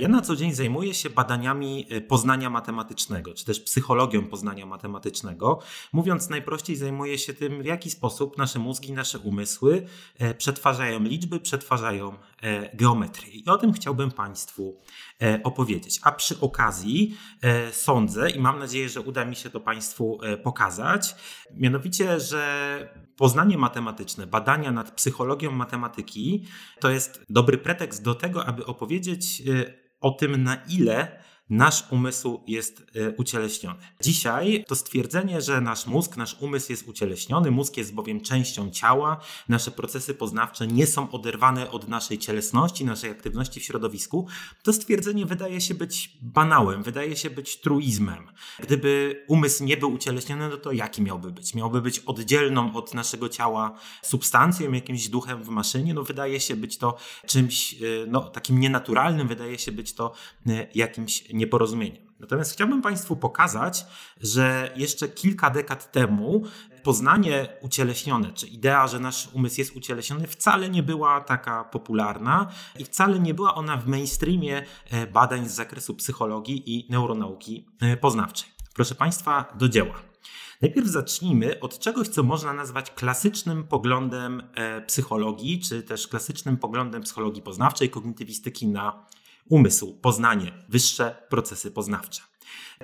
Ja na co dzień zajmuję się badaniami y, poznania matematycznego, czy też psychologią poznania matematycznego. Mówiąc najprościej, zajmuję się tym, w jaki sposób nasze mózgi, nasze umysły e, przetwarzają liczby, przetwarzają e, geometrię. I o tym chciałbym Państwu e, opowiedzieć. A przy okazji sądzę i mam nadzieję, że uda mi się to Państwu pokazać, mianowicie, że poznanie matematyczne, badania nad psychologią matematyki to jest dobry pretekst do tego, aby opowiedzieć o tym, na ile nasz umysł jest e, ucieleśniony. Dzisiaj to stwierdzenie, że nasz mózg, nasz umysł jest ucieleśniony, mózg jest bowiem częścią ciała, nasze procesy poznawcze nie są oderwane od naszej cielesności, naszej aktywności w środowisku, to stwierdzenie wydaje się być banałem, wydaje się być truizmem. Gdyby umysł nie był ucieleśniony, no to jaki miałby być? Miałby być oddzielną od naszego ciała substancją, jakimś duchem w maszynie? No wydaje się być to czymś e, no, takim nienaturalnym, wydaje się być to e, jakimś nieporozumieniem. Natomiast chciałbym Państwu pokazać, że jeszcze kilka dekad temu poznanie ucieleśnione, czy idea, że nasz umysł jest ucieleśniony, wcale nie była taka popularna i wcale nie była ona w mainstreamie e, badań z zakresu psychologii i neuronauki e, poznawczej. Proszę Państwa, do dzieła. Najpierw zacznijmy od czegoś, co można nazwać klasycznym poglądem e, psychologii, czy też klasycznym poglądem psychologii poznawczej, kognitywistyki na umysł, poznanie, wyższe procesy poznawcze.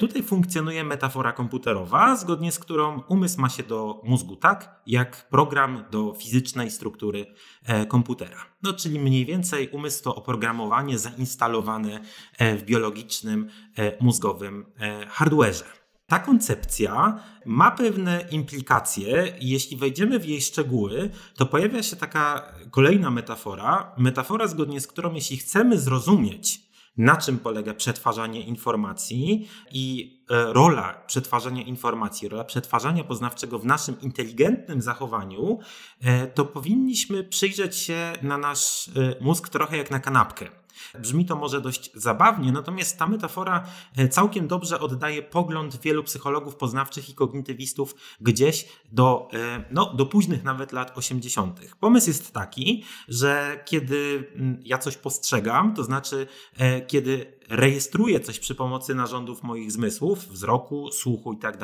Tutaj funkcjonuje metafora komputerowa, zgodnie z którą umysł ma się do mózgu tak, jak program do fizycznej struktury e, komputera. No, czyli mniej więcej umysł to oprogramowanie zainstalowane e, w biologicznym e, mózgowym hardwareze. Ta koncepcja ma pewne implikacje i jeśli wejdziemy w jej szczegóły, to pojawia się taka kolejna metafora, metafora zgodnie z którą jeśli chcemy zrozumieć, na czym polega przetwarzanie informacji i e, rola przetwarzania informacji, rola przetwarzania poznawczego w naszym inteligentnym zachowaniu, e, to powinniśmy przyjrzeć się na nasz e, mózg trochę jak na kanapkę. Brzmi to może dość zabawnie, natomiast ta metafora e, całkiem dobrze oddaje pogląd wielu psychologów poznawczych i kognitywistów gdzieś do, e, no, do późnych nawet lat 80. Pomysł jest taki, że kiedy mm, ja coś postrzegam, to znaczy e, kiedy rejestruję coś przy pomocy narządów moich zmysłów, wzroku, słuchu i tak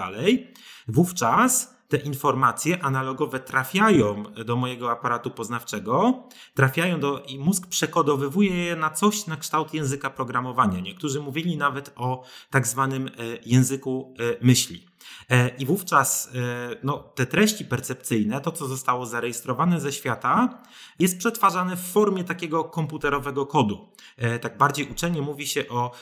wówczas te informacje analogowe trafiają do mojego aparatu poznawczego, trafiają do i mózg przekodowywuje je na coś na kształt języka programowania. Niektórzy mówili nawet o tak zwanym e, języku e, myśli. E, I wówczas no, te treści percepcyjne, to co zostało zarejestrowane ze świata, jest przetwarzane w formie takiego komputerowego kodu. Tak bardziej uczenie mówi się o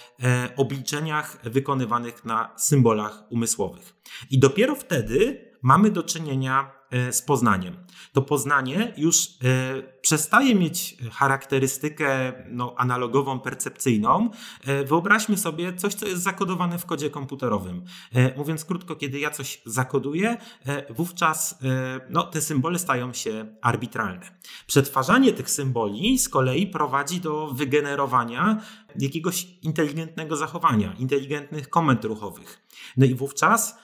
obliczeniach wykonywanych na symbolach umysłowych. I dopiero wtedy mamy do czynienia e, z poznaniem. To poznanie już e, przestaje mieć charakterystykę no, analogową, percepcyjną. E, wyobraźmy sobie coś, co jest zakodowane w kodzie komputerowym. Mówiąc krótko, kiedy ja coś zakoduję, wówczas no, te symbole stają się arbitralne. Przetwarzanie tych symboli z kolei prowadzi do wygenerowania jakiegoś inteligentnego zachowania, inteligentnych komend ruchowych. No i wówczas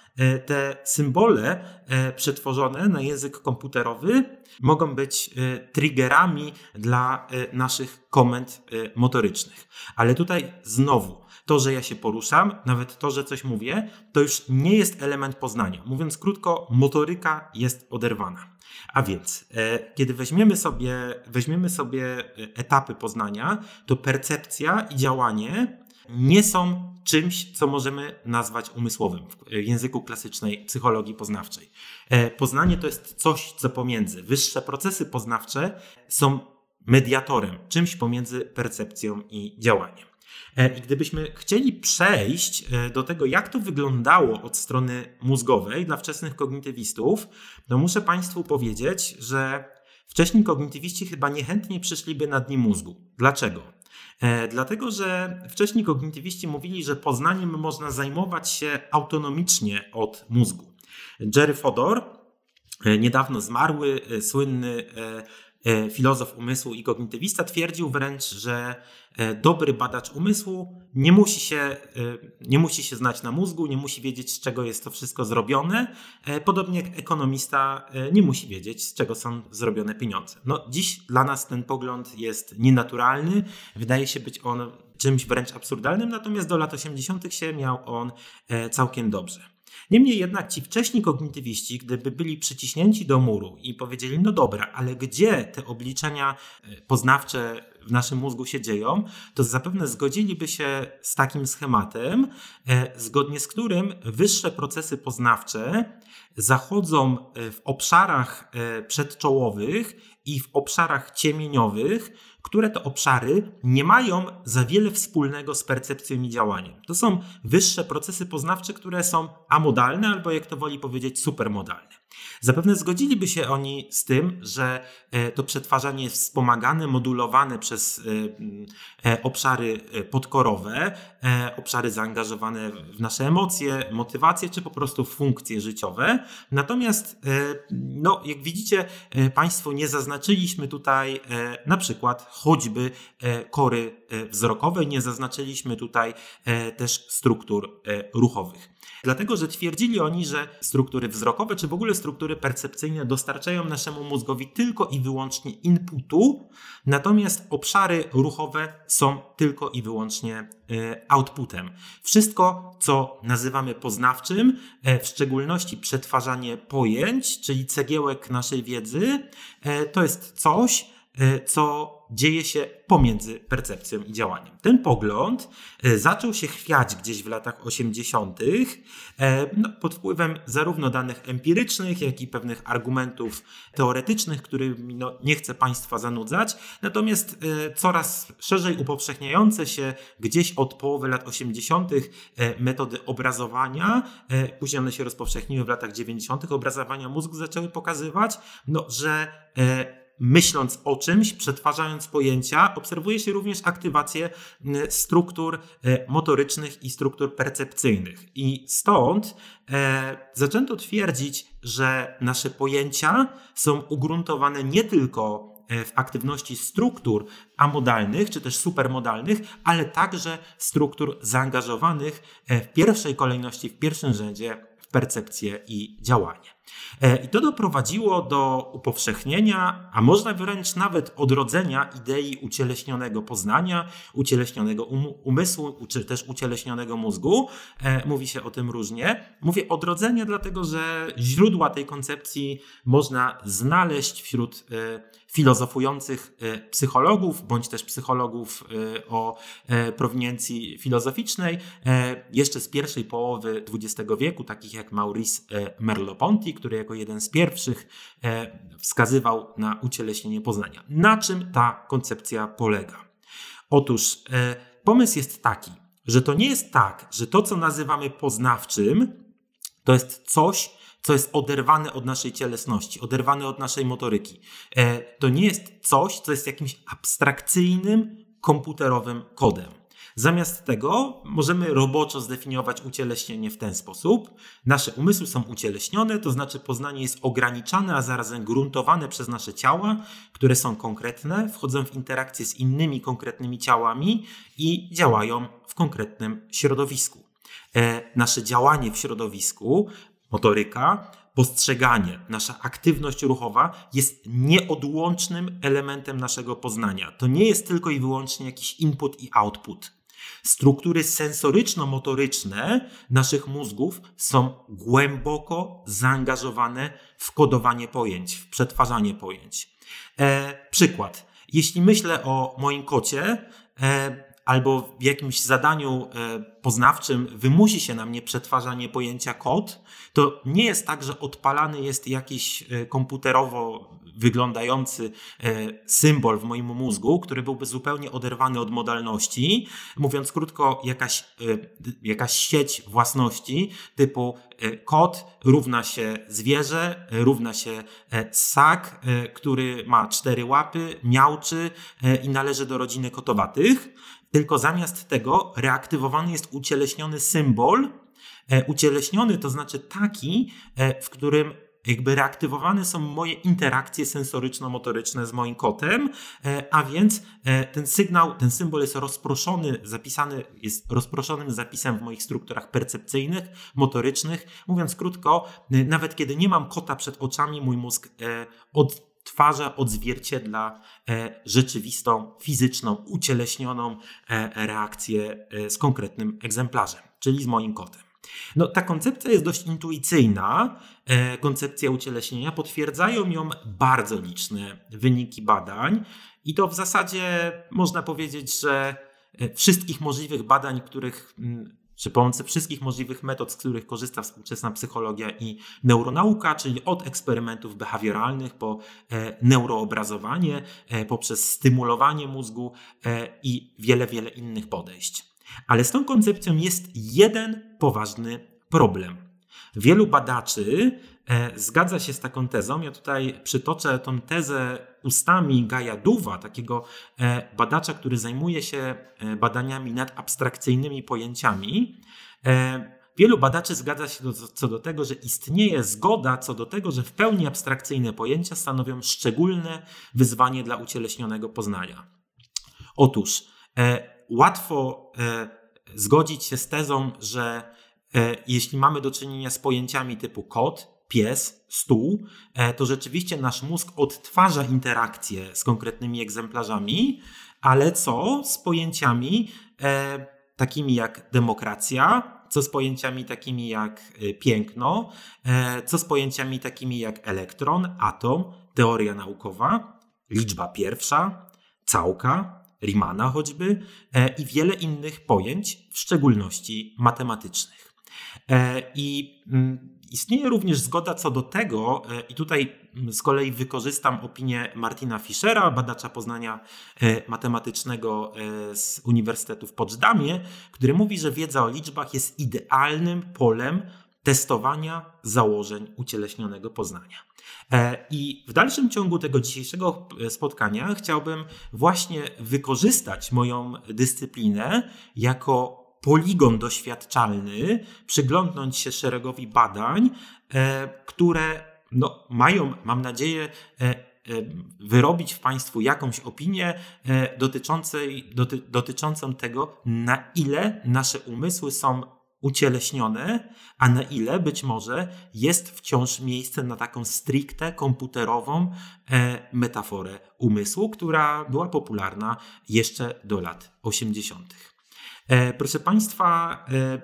te symbole e, przetworzone na język komputerowy mogą być e, triggerami dla naszych komend motorycznych. Ale tutaj znowu, to, że ja się poruszam, nawet to, że coś mówię, to już nie jest element poznania. Mówiąc krótko, motoryka jest oderwana. A więc, kiedy weźmiemy sobie, weźmiemy sobie etapy poznania, to percepcja i działanie nie są czymś, co możemy nazwać umysłowym w języku klasycznej psychologii poznawczej. E, poznanie to jest coś, co pomiędzy. Wyższe procesy poznawcze są mediatorem, czymś pomiędzy percepcją i działaniem. E, I gdybyśmy chcieli przejść e, do tego, jak to wyglądało od strony mózgowej dla wczesnych kognitywistów, to muszę Państwu powiedzieć, że wcześni kognitywiści chyba niechętnie przyszliby na dni mózgu. Dlaczego? E, dlatego, że wcześniej kognitywiści mówili, że poznaniem można zajmować się autonomicznie od mózgu. Jerry Fodor, e, niedawno zmarły, e, słynny filozof umysłu i kognitywista, twierdził wręcz, że dobry badacz umysłu nie musi, się, nie musi się znać na mózgu, nie musi wiedzieć, z czego jest to wszystko zrobione. Podobnie jak ekonomista nie musi wiedzieć, z czego są zrobione pieniądze. No, dziś dla nas ten pogląd jest nienaturalny. Wydaje się być on czymś wręcz absurdalnym, natomiast do lat 80. się miał on całkiem dobrze. Niemniej jednak ci wcześni kognitywiści, gdyby byli przyciśnięci do muru i powiedzieli, no dobra, ale gdzie te obliczenia e, poznawcze w naszym mózgu się dzieją, to zapewne zgodziliby się z takim schematem, e, zgodnie z którym wyższe procesy poznawcze zachodzą e, w obszarach przedczołowych i w obszarach ciemieniowych, które to obszary nie mają za wiele wspólnego z percepcją i działaniem. To są wyższe procesy poznawcze, które są amodalne albo jak to woli powiedzieć supermodalne. Zapewne zgodziliby się oni z tym, że e, to przetwarzanie jest wspomagane, modulowane przez e, e, obszary podkorowe, obszary zaangażowane w nasze emocje, motywacje czy po prostu funkcje życiowe. Natomiast, no, jak widzicie, Państwo nie zaznaczyliśmy tutaj na przykład choćby kory wzrokowej, nie zaznaczyliśmy tutaj też struktur ruchowych. Dlatego, że twierdzili oni, że struktury wzrokowe, czy w ogóle struktury percepcyjne dostarczają naszemu mózgowi tylko i wyłącznie inputu, natomiast obszary ruchowe są tylko i wyłącznie e, outputem. Wszystko, co nazywamy poznawczym, e, w szczególności przetwarzanie pojęć, czyli cegiełek naszej wiedzy, e, to jest coś, co dzieje się pomiędzy percepcją i działaniem. Ten pogląd e, zaczął się chwiać gdzieś w latach 80. E, no, pod wpływem zarówno danych empirycznych, jak i pewnych argumentów teoretycznych, którymi no, nie chcę Państwa zanudzać. Natomiast coraz szerzej upowszechniające się gdzieś od połowy lat 80. metody obrazowania, później one się rozpowszechniły w latach 90. obrazowania mózgu zaczęły pokazywać, no, że myśląc o czymś, przetwarzając pojęcia, obserwuje się również aktywację struktur e, motorycznych i struktur percepcyjnych. I stąd e, zaczęto twierdzić, że nasze pojęcia są ugruntowane nie tylko e, w aktywności struktur amodalnych czy też supermodalnych, ale także struktur zaangażowanych w pierwszej kolejności, w pierwszym rzędzie w percepcję i działanie. E, I to doprowadziło do upowszechnienia, a można wręcz nawet odrodzenia idei ucieleśnionego poznania, ucieleśnionego um umysłu, czy też ucieleśnionego mózgu. E, mówi się o tym różnie. Mówię odrodzenie, dlatego że źródła tej koncepcji można znaleźć wśród e, filozofujących psychologów, bądź też psychologów o prowiniencji filozoficznej, jeszcze z pierwszej połowy XX wieku, takich jak Maurice Merleau-Ponty, który jako jeden z pierwszych e, wskazywał na ucieleśnienie poznania. Na czym ta koncepcja polega? Otóż e, pomysł jest taki, że to nie jest tak, że to, co nazywamy poznawczym, to jest coś, co jest oderwane od naszej cielesności, oderwane od naszej motoryki. E, to nie jest coś, co jest jakimś abstrakcyjnym, komputerowym kodem. Zamiast tego możemy roboczo zdefiniować ucieleśnienie w ten sposób. Nasze umysły są ucieleśnione, to znaczy poznanie jest ograniczane, a zarazem gruntowane przez nasze ciała, które są konkretne, wchodzą w interakcję z innymi konkretnymi ciałami i działają w konkretnym środowisku. E, nasze działanie w środowisku, motoryka, postrzeganie, nasza aktywność ruchowa jest nieodłącznym elementem naszego poznania. To nie jest tylko i wyłącznie jakiś input i output. Struktury sensoryczno-motoryczne naszych mózgów są głęboko zaangażowane w kodowanie pojęć, w przetwarzanie pojęć. E, przykład. Jeśli myślę o moim kocie, e, albo w jakimś zadaniu e, poznawczym wymusi się na mnie przetwarzanie pojęcia kod, to nie jest tak, że odpalany jest jakiś e, komputerowo wyglądający e, symbol w moim mózgu, który byłby zupełnie oderwany od modalności. Mówiąc krótko, jakaś, jakaś sieć własności typu kot równa się zwierzę, równa się ssak, który ma cztery łapy, miałczy i należy do rodziny kotowatych tylko zamiast tego reaktywowany jest ucieleśniony symbol. E, ucieleśniony to znaczy taki, e, w którym jakby reaktywowane są moje interakcje sensoryczno-motoryczne z moim kotem, a więc ten sygnał, ten symbol jest rozproszony, zapisany, jest rozproszonym zapisem w moich strukturach percepcyjnych, motorycznych. Mówiąc krótko, nawet kiedy nie mam kota przed oczami, mój mózg odtwarza, odzwierciedla rzeczywistą, fizyczną, ucieleśnioną reakcję z konkretnym egzemplarzem, czyli z moim kotem. No, ta koncepcja jest dość intuicyjna, e, koncepcja ucieleśnienia. Potwierdzają ją bardzo liczne wyniki badań, i to w zasadzie można powiedzieć, że e, wszystkich możliwych badań, których przy pomocy wszystkich możliwych metod, z których korzysta współczesna psychologia i neuronauka, czyli od eksperymentów behawioralnych po e, neuroobrazowanie, poprzez stymulowanie mózgu i wiele, wiele innych podejść. Ale z tą koncepcją jest jeden poważny problem. Wielu badaczy e, zgadza się z taką tezą. Ja tutaj przytoczę tą tezę ustami Gaja Duwa, takiego e, badacza, który zajmuje się e, badaniami nad abstrakcyjnymi pojęciami. Wielu badaczy zgadza się do, co do tego, że istnieje zgoda co do tego, że w pełni abstrakcyjne pojęcia stanowią szczególne wyzwanie dla ucieleśnionego poznania. Otóż łatwo e, zgodzić się z tezą, że e, jeśli mamy do czynienia z pojęciami typu kot, pies, stół, e, to rzeczywiście nasz mózg odtwarza interakcje z konkretnymi egzemplarzami, ale co z pojęciami takimi jak demokracja, co z pojęciami takimi jak piękno, co z pojęciami takimi jak elektron, atom, teoria naukowa, liczba pierwsza, całka, Riemanna choćby e, i wiele innych pojęć, w szczególności matematycznych. E, I mm, istnieje również zgoda co do tego, e, i tutaj mm, z kolei wykorzystam opinię Martina Fischera, badacza poznania matematycznego z Uniwersytetu w Poczdamie, który mówi, że wiedza o liczbach jest idealnym polem testowania założeń ucieleśnionego poznania. E, I w dalszym ciągu tego dzisiejszego spotkania chciałbym właśnie wykorzystać moją dyscyplinę jako poligon doświadczalny, przyglądnąć się szeregowi badań, e, które no, mają, mam nadzieję, e, wyrobić w Państwu jakąś opinię doty, dotyczącą tego, na ile nasze umysły są ucieleśnione, a na ile być może jest wciąż miejsce na taką stricte komputerową e, metaforę umysłu, która była popularna jeszcze do lat 80. E, proszę Państwa, e,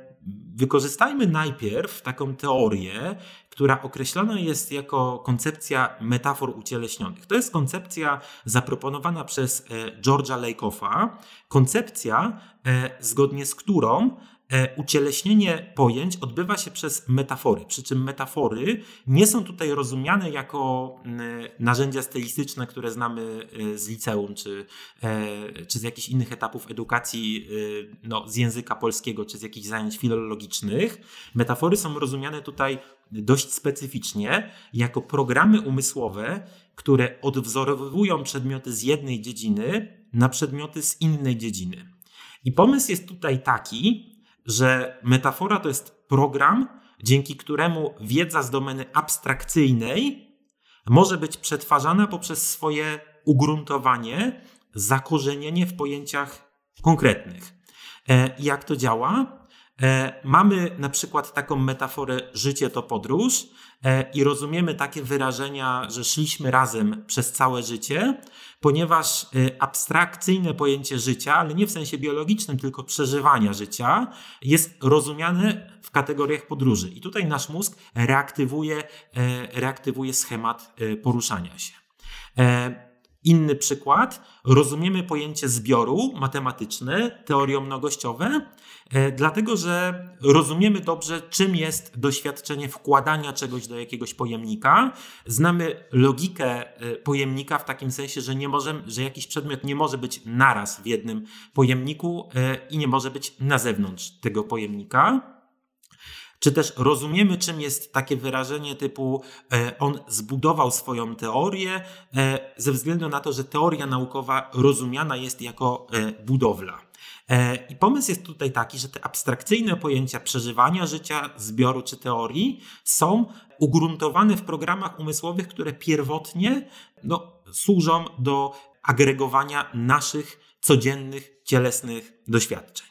wykorzystajmy najpierw taką teorię, która określona jest jako koncepcja metafor ucieleśnionych. To jest koncepcja zaproponowana przez George'a Lakoffa, koncepcja, zgodnie z którą E, ucieleśnienie pojęć odbywa się przez metafory, przy czym metafory nie są tutaj rozumiane jako narzędzia stylistyczne, które znamy e, z liceum czy, e, czy z jakichś innych etapów edukacji no, z języka polskiego czy z jakichś zajęć filologicznych. Metafory są rozumiane tutaj dość specyficznie jako programy umysłowe, które odwzorowują przedmioty z jednej dziedziny na przedmioty z innej dziedziny. I pomysł jest tutaj taki, że metafora to jest program, dzięki któremu wiedza z domeny abstrakcyjnej może być przetwarzana poprzez swoje ugruntowanie, zakorzenienie w pojęciach konkretnych. E, jak to działa? E, mamy na przykład taką metaforę życie to podróż e, i rozumiemy takie wyrażenia, że szliśmy razem przez całe życie, ponieważ e, abstrakcyjne pojęcie życia, ale nie w sensie biologicznym, tylko przeżywania życia, jest rozumiane w kategoriach podróży. I tutaj nasz mózg reaktywuje, reaktywuje schemat poruszania się. Inny przykład, rozumiemy pojęcie zbioru matematyczne, teorie mnogościowe, e, dlatego że rozumiemy dobrze, czym jest doświadczenie wkładania czegoś do jakiegoś pojemnika. Znamy logikę e, pojemnika w takim sensie, że, nie możemy, że jakiś przedmiot nie może być naraz w jednym pojemniku e, i nie może być na zewnątrz tego pojemnika. Czy też rozumiemy, czym jest takie wyrażenie typu e, on zbudował swoją teorię, e, ze względu na to, że teoria naukowa rozumiana jest jako e, budowla. I pomysł jest tutaj taki, że te abstrakcyjne pojęcia przeżywania życia, zbioru czy teorii są ugruntowane w programach umysłowych, które pierwotnie no, służą do agregowania naszych codziennych, cielesnych doświadczeń.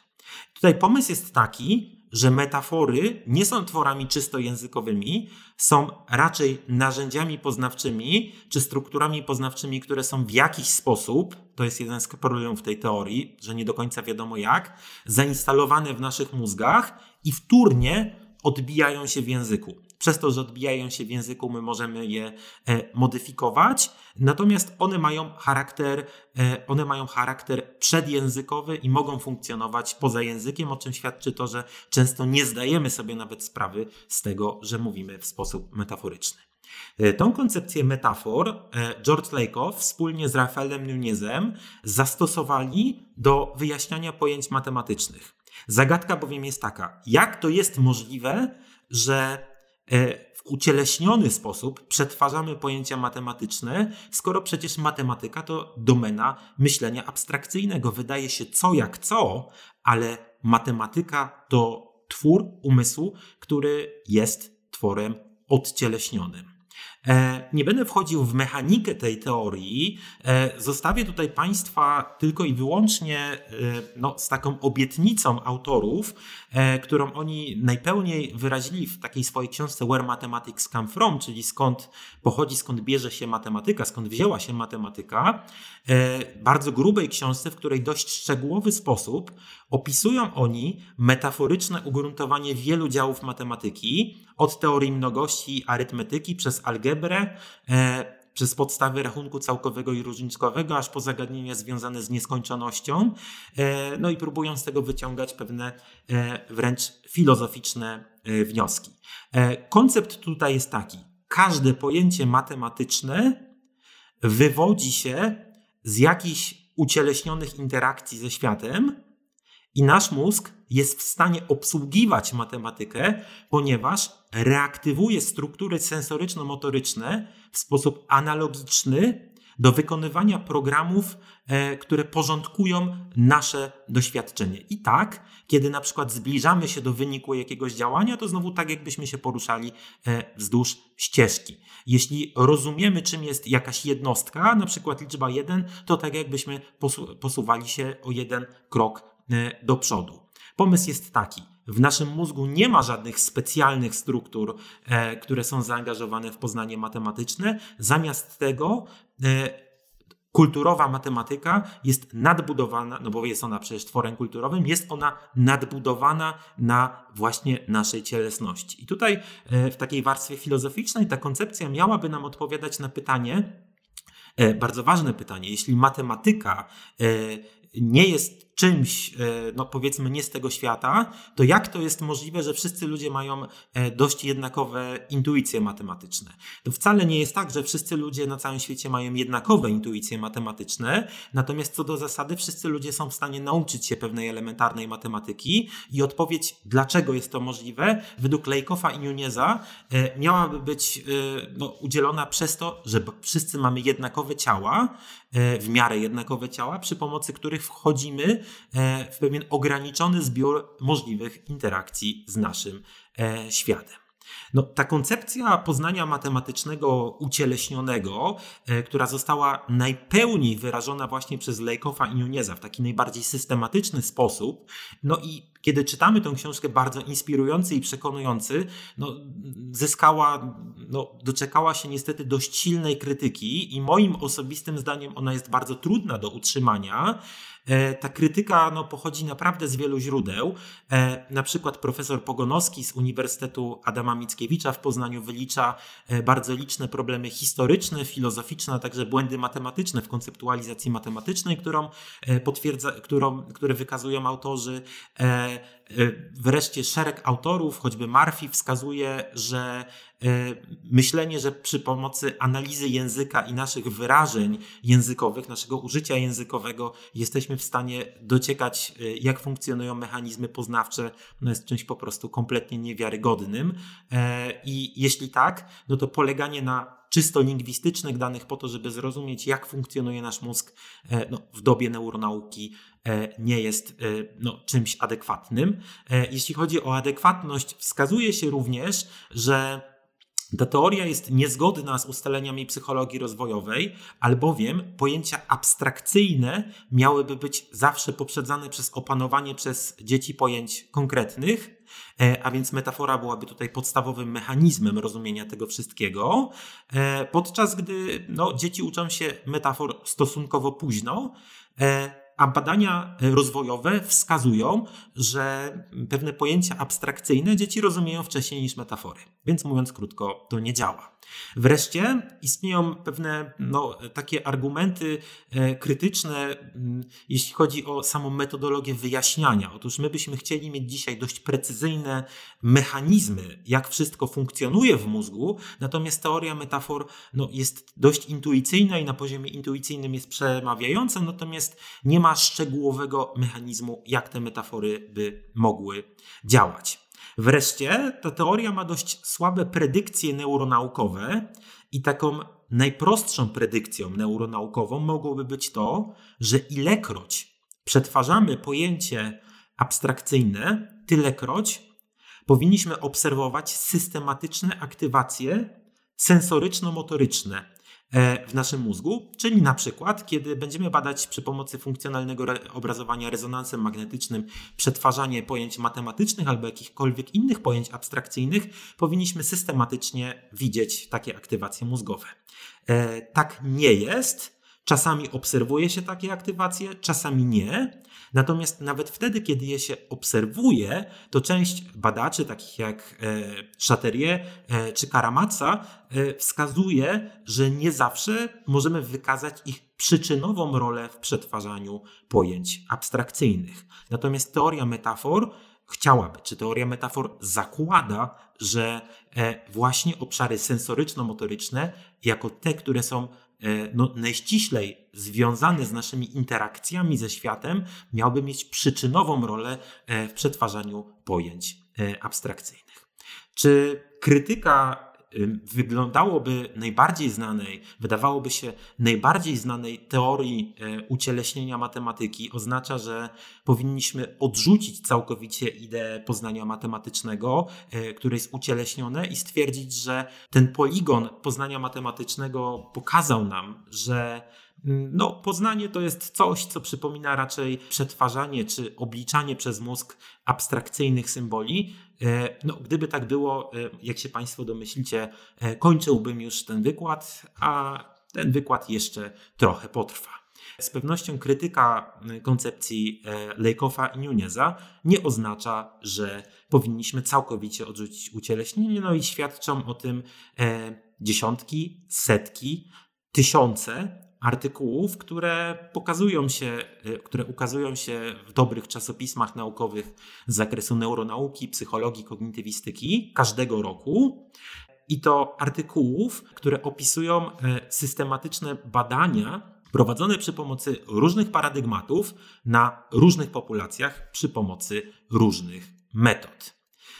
Tutaj pomysł jest taki, że metafory nie są tworami czysto językowymi, są raczej narzędziami poznawczymi czy strukturami poznawczymi, które są w jakiś sposób, to jest jeden z problemów tej teorii, że nie do końca wiadomo jak, zainstalowane w naszych mózgach i wtórnie odbijają się w języku przez to, że odbijają się w języku, my możemy je e, modyfikować. Natomiast one mają charakter, e, one mają charakter przedjęzykowy i mogą funkcjonować poza językiem, o czym świadczy to, że często nie zdajemy sobie nawet sprawy z tego, że mówimy w sposób metaforyczny. E, tą koncepcję metafor George Lakoff wspólnie z Rafaelem Nunezem zastosowali do wyjaśniania pojęć matematycznych. Zagadka bowiem jest taka, jak to jest możliwe, że w ucieleśniony sposób przetwarzamy pojęcia matematyczne, skoro przecież matematyka to domena myślenia abstrakcyjnego. Wydaje się co jak co, ale matematyka to twór umysłu, który jest tworem odcieleśnionym. E, nie będę wchodził w mechanikę tej teorii. E, zostawię tutaj Państwa tylko i wyłącznie e, no, z taką obietnicą autorów, którą oni najpełniej wyrazili w takiej swojej książce Where Mathematics Come From, czyli skąd pochodzi, skąd bierze się matematyka, skąd wzięła się matematyka. Bardzo grubej książce, w której dość szczegółowy sposób opisują oni metaforyczne ugruntowanie wielu działów matematyki, od teorii mnogości arytmetyki przez algebrę, e, przez podstawy rachunku całkowego i różniczkowego, aż po zagadnienia związane z nieskończonością, e, no i próbują z tego wyciągać pewne e, wręcz filozoficzne wnioski. Koncept tutaj jest taki: każde pojęcie matematyczne wywodzi się z jakichś ucieleśnionych interakcji ze światem, i nasz mózg jest w stanie obsługiwać matematykę, ponieważ reaktywuje struktury sensoryczno-motoryczne w sposób analogiczny do wykonywania programów, e, które porządkują nasze doświadczenie. I tak, kiedy na przykład zbliżamy się do wyniku jakiegoś działania, to znowu tak, jakbyśmy się poruszali e, wzdłuż ścieżki. Jeśli rozumiemy, czym jest jakaś jednostka, na przykład liczba 1, to tak jakbyśmy posuwali się o jeden krok E, do przodu. Pomysł jest taki. W naszym mózgu nie ma żadnych specjalnych struktur, e, które są zaangażowane w poznanie matematyczne. Zamiast tego e, kulturowa matematyka jest nadbudowana, no bo jest ona przecież tworem kulturowym, jest ona nadbudowana na właśnie naszej cielesności. I tutaj w takiej warstwie filozoficznej ta koncepcja miałaby nam odpowiadać na pytanie, bardzo ważne pytanie, jeśli matematyka nie jest czymś, e, no powiedzmy, nie z tego świata, to jak to jest możliwe, że wszyscy ludzie mają e, dość jednakowe intuicje matematyczne? To wcale nie jest tak, że wszyscy ludzie na całym świecie mają jednakowe intuicje matematyczne, natomiast co do zasady, wszyscy ludzie są w stanie nauczyć się pewnej elementarnej matematyki i odpowiedź, dlaczego jest to możliwe, według Lejkofa i Nuneza e, miałaby być no, udzielona przez to, że wszyscy mamy jednakowe ciała, w miarę jednakowe ciała, przy pomocy których wchodzimy w pewien ograniczony zbiór możliwych interakcji z naszym e, światem. No, ta koncepcja poznania matematycznego ucieleśnionego, e, która została najpełniej wyrażona właśnie przez Lejkofa i Nuneza w taki najbardziej systematyczny sposób, no i kiedy czytamy tę książkę bardzo inspirujący i przekonujący, no, zyskała, no, doczekała się niestety dość silnej krytyki i moim osobistym zdaniem ona jest bardzo trudna do utrzymania. E, ta krytyka no, pochodzi naprawdę z wielu źródeł. E, na przykład profesor Pogonowski z Uniwersytetu Adama Mickiewicza w Poznaniu wylicza e, bardzo liczne problemy historyczne, filozoficzne, a także błędy matematyczne w konceptualizacji matematycznej, którą potwierdza, którą, które wykazują autorzy. Wreszcie szereg autorów, choćby Murphy, wskazuje, że myślenie, że przy pomocy analizy języka i naszych wyrażeń językowych, naszego użycia językowego, jesteśmy w stanie dociekać, e, jak funkcjonują mechanizmy poznawcze, no jest czymś po prostu kompletnie niewiarygodnym. E, I jeśli tak, no to poleganie na czysto lingwistycznych danych po to, żeby zrozumieć, jak funkcjonuje nasz mózg no, w dobie neuronauki, nie jest no, czymś adekwatnym. Jeśli chodzi o adekwatność, wskazuje się również, że ta teoria jest niezgodna z ustaleniami psychologii rozwojowej, albowiem pojęcia abstrakcyjne miałyby być zawsze poprzedzane przez opanowanie przez dzieci pojęć konkretnych, e, a więc metafora byłaby tutaj podstawowym mechanizmem rozumienia tego wszystkiego, e, podczas gdy no, dzieci uczą się metafor stosunkowo późno. A badania rozwojowe wskazują, że pewne pojęcia abstrakcyjne dzieci rozumieją wcześniej niż metafory. Więc mówiąc krótko, to nie działa. Wreszcie istnieją pewne no, takie argumenty e, krytyczne, jeśli chodzi o samą metodologię wyjaśniania. Otóż my byśmy chcieli mieć dzisiaj dość precyzyjne mechanizmy, jak wszystko funkcjonuje w mózgu, natomiast teoria metafor no, jest dość intuicyjna i na poziomie intuicyjnym jest przemawiająca, natomiast nie ma szczegółowego mechanizmu, jak te metafory by mogły działać. Wreszcie ta teoria ma dość słabe predykcje neuronaukowe i taką najprostszą predykcją neuronaukową mogłoby być to, że ilekroć przetwarzamy pojęcie abstrakcyjne, tylekroć powinniśmy obserwować systematyczne aktywacje sensoryczno-motoryczne w naszym mózgu, czyli na przykład, kiedy będziemy badać przy pomocy funkcjonalnego obrazowania rezonansem magnetycznym przetwarzanie pojęć matematycznych albo jakichkolwiek innych pojęć abstrakcyjnych, powinniśmy systematycznie widzieć takie aktywacje mózgowe. E, tak nie jest. Czasami obserwuje się takie aktywacje, czasami nie. Natomiast nawet wtedy, kiedy je się obserwuje, to część badaczy, takich jak e, Chaterier e, czy Karamatsa, e, wskazuje, że nie zawsze możemy wykazać ich przyczynową rolę w przetwarzaniu pojęć abstrakcyjnych. Natomiast teoria metafor chciałaby, czy teoria metafor zakłada, że właśnie obszary sensoryczno-motoryczne, jako te, które są no, najściślej związany z naszymi interakcjami ze światem, miałby mieć przyczynową rolę e, w przetwarzaniu pojęć e, abstrakcyjnych. Czy krytyka wyglądałoby najbardziej znanej, wydawałoby się najbardziej znanej teorii e, ucieleśnienia matematyki, oznacza, że powinniśmy odrzucić całkowicie ideę poznania matematycznego, e, które jest ucieleśnione i stwierdzić, że ten poligon poznania matematycznego pokazał nam, że no, poznanie to jest coś, co przypomina raczej przetwarzanie czy obliczanie przez mózg abstrakcyjnych symboli. E, no, gdyby tak było, e, jak się Państwo domyślicie, e, kończyłbym już ten wykład, a ten wykład jeszcze trochę potrwa. Z pewnością krytyka koncepcji Lejkowa i Nuneza nie oznacza, że powinniśmy całkowicie odrzucić ucieleśnienie, no i świadczą o tym dziesiątki, setki, tysiące artykułów, które pokazują się, e, które ukazują się w dobrych czasopismach naukowych z zakresu neuronauki, psychologii, kognitywistyki każdego roku. I to artykułów, które opisują e, systematyczne badania prowadzone przy pomocy różnych paradygmatów na różnych populacjach przy pomocy różnych metod.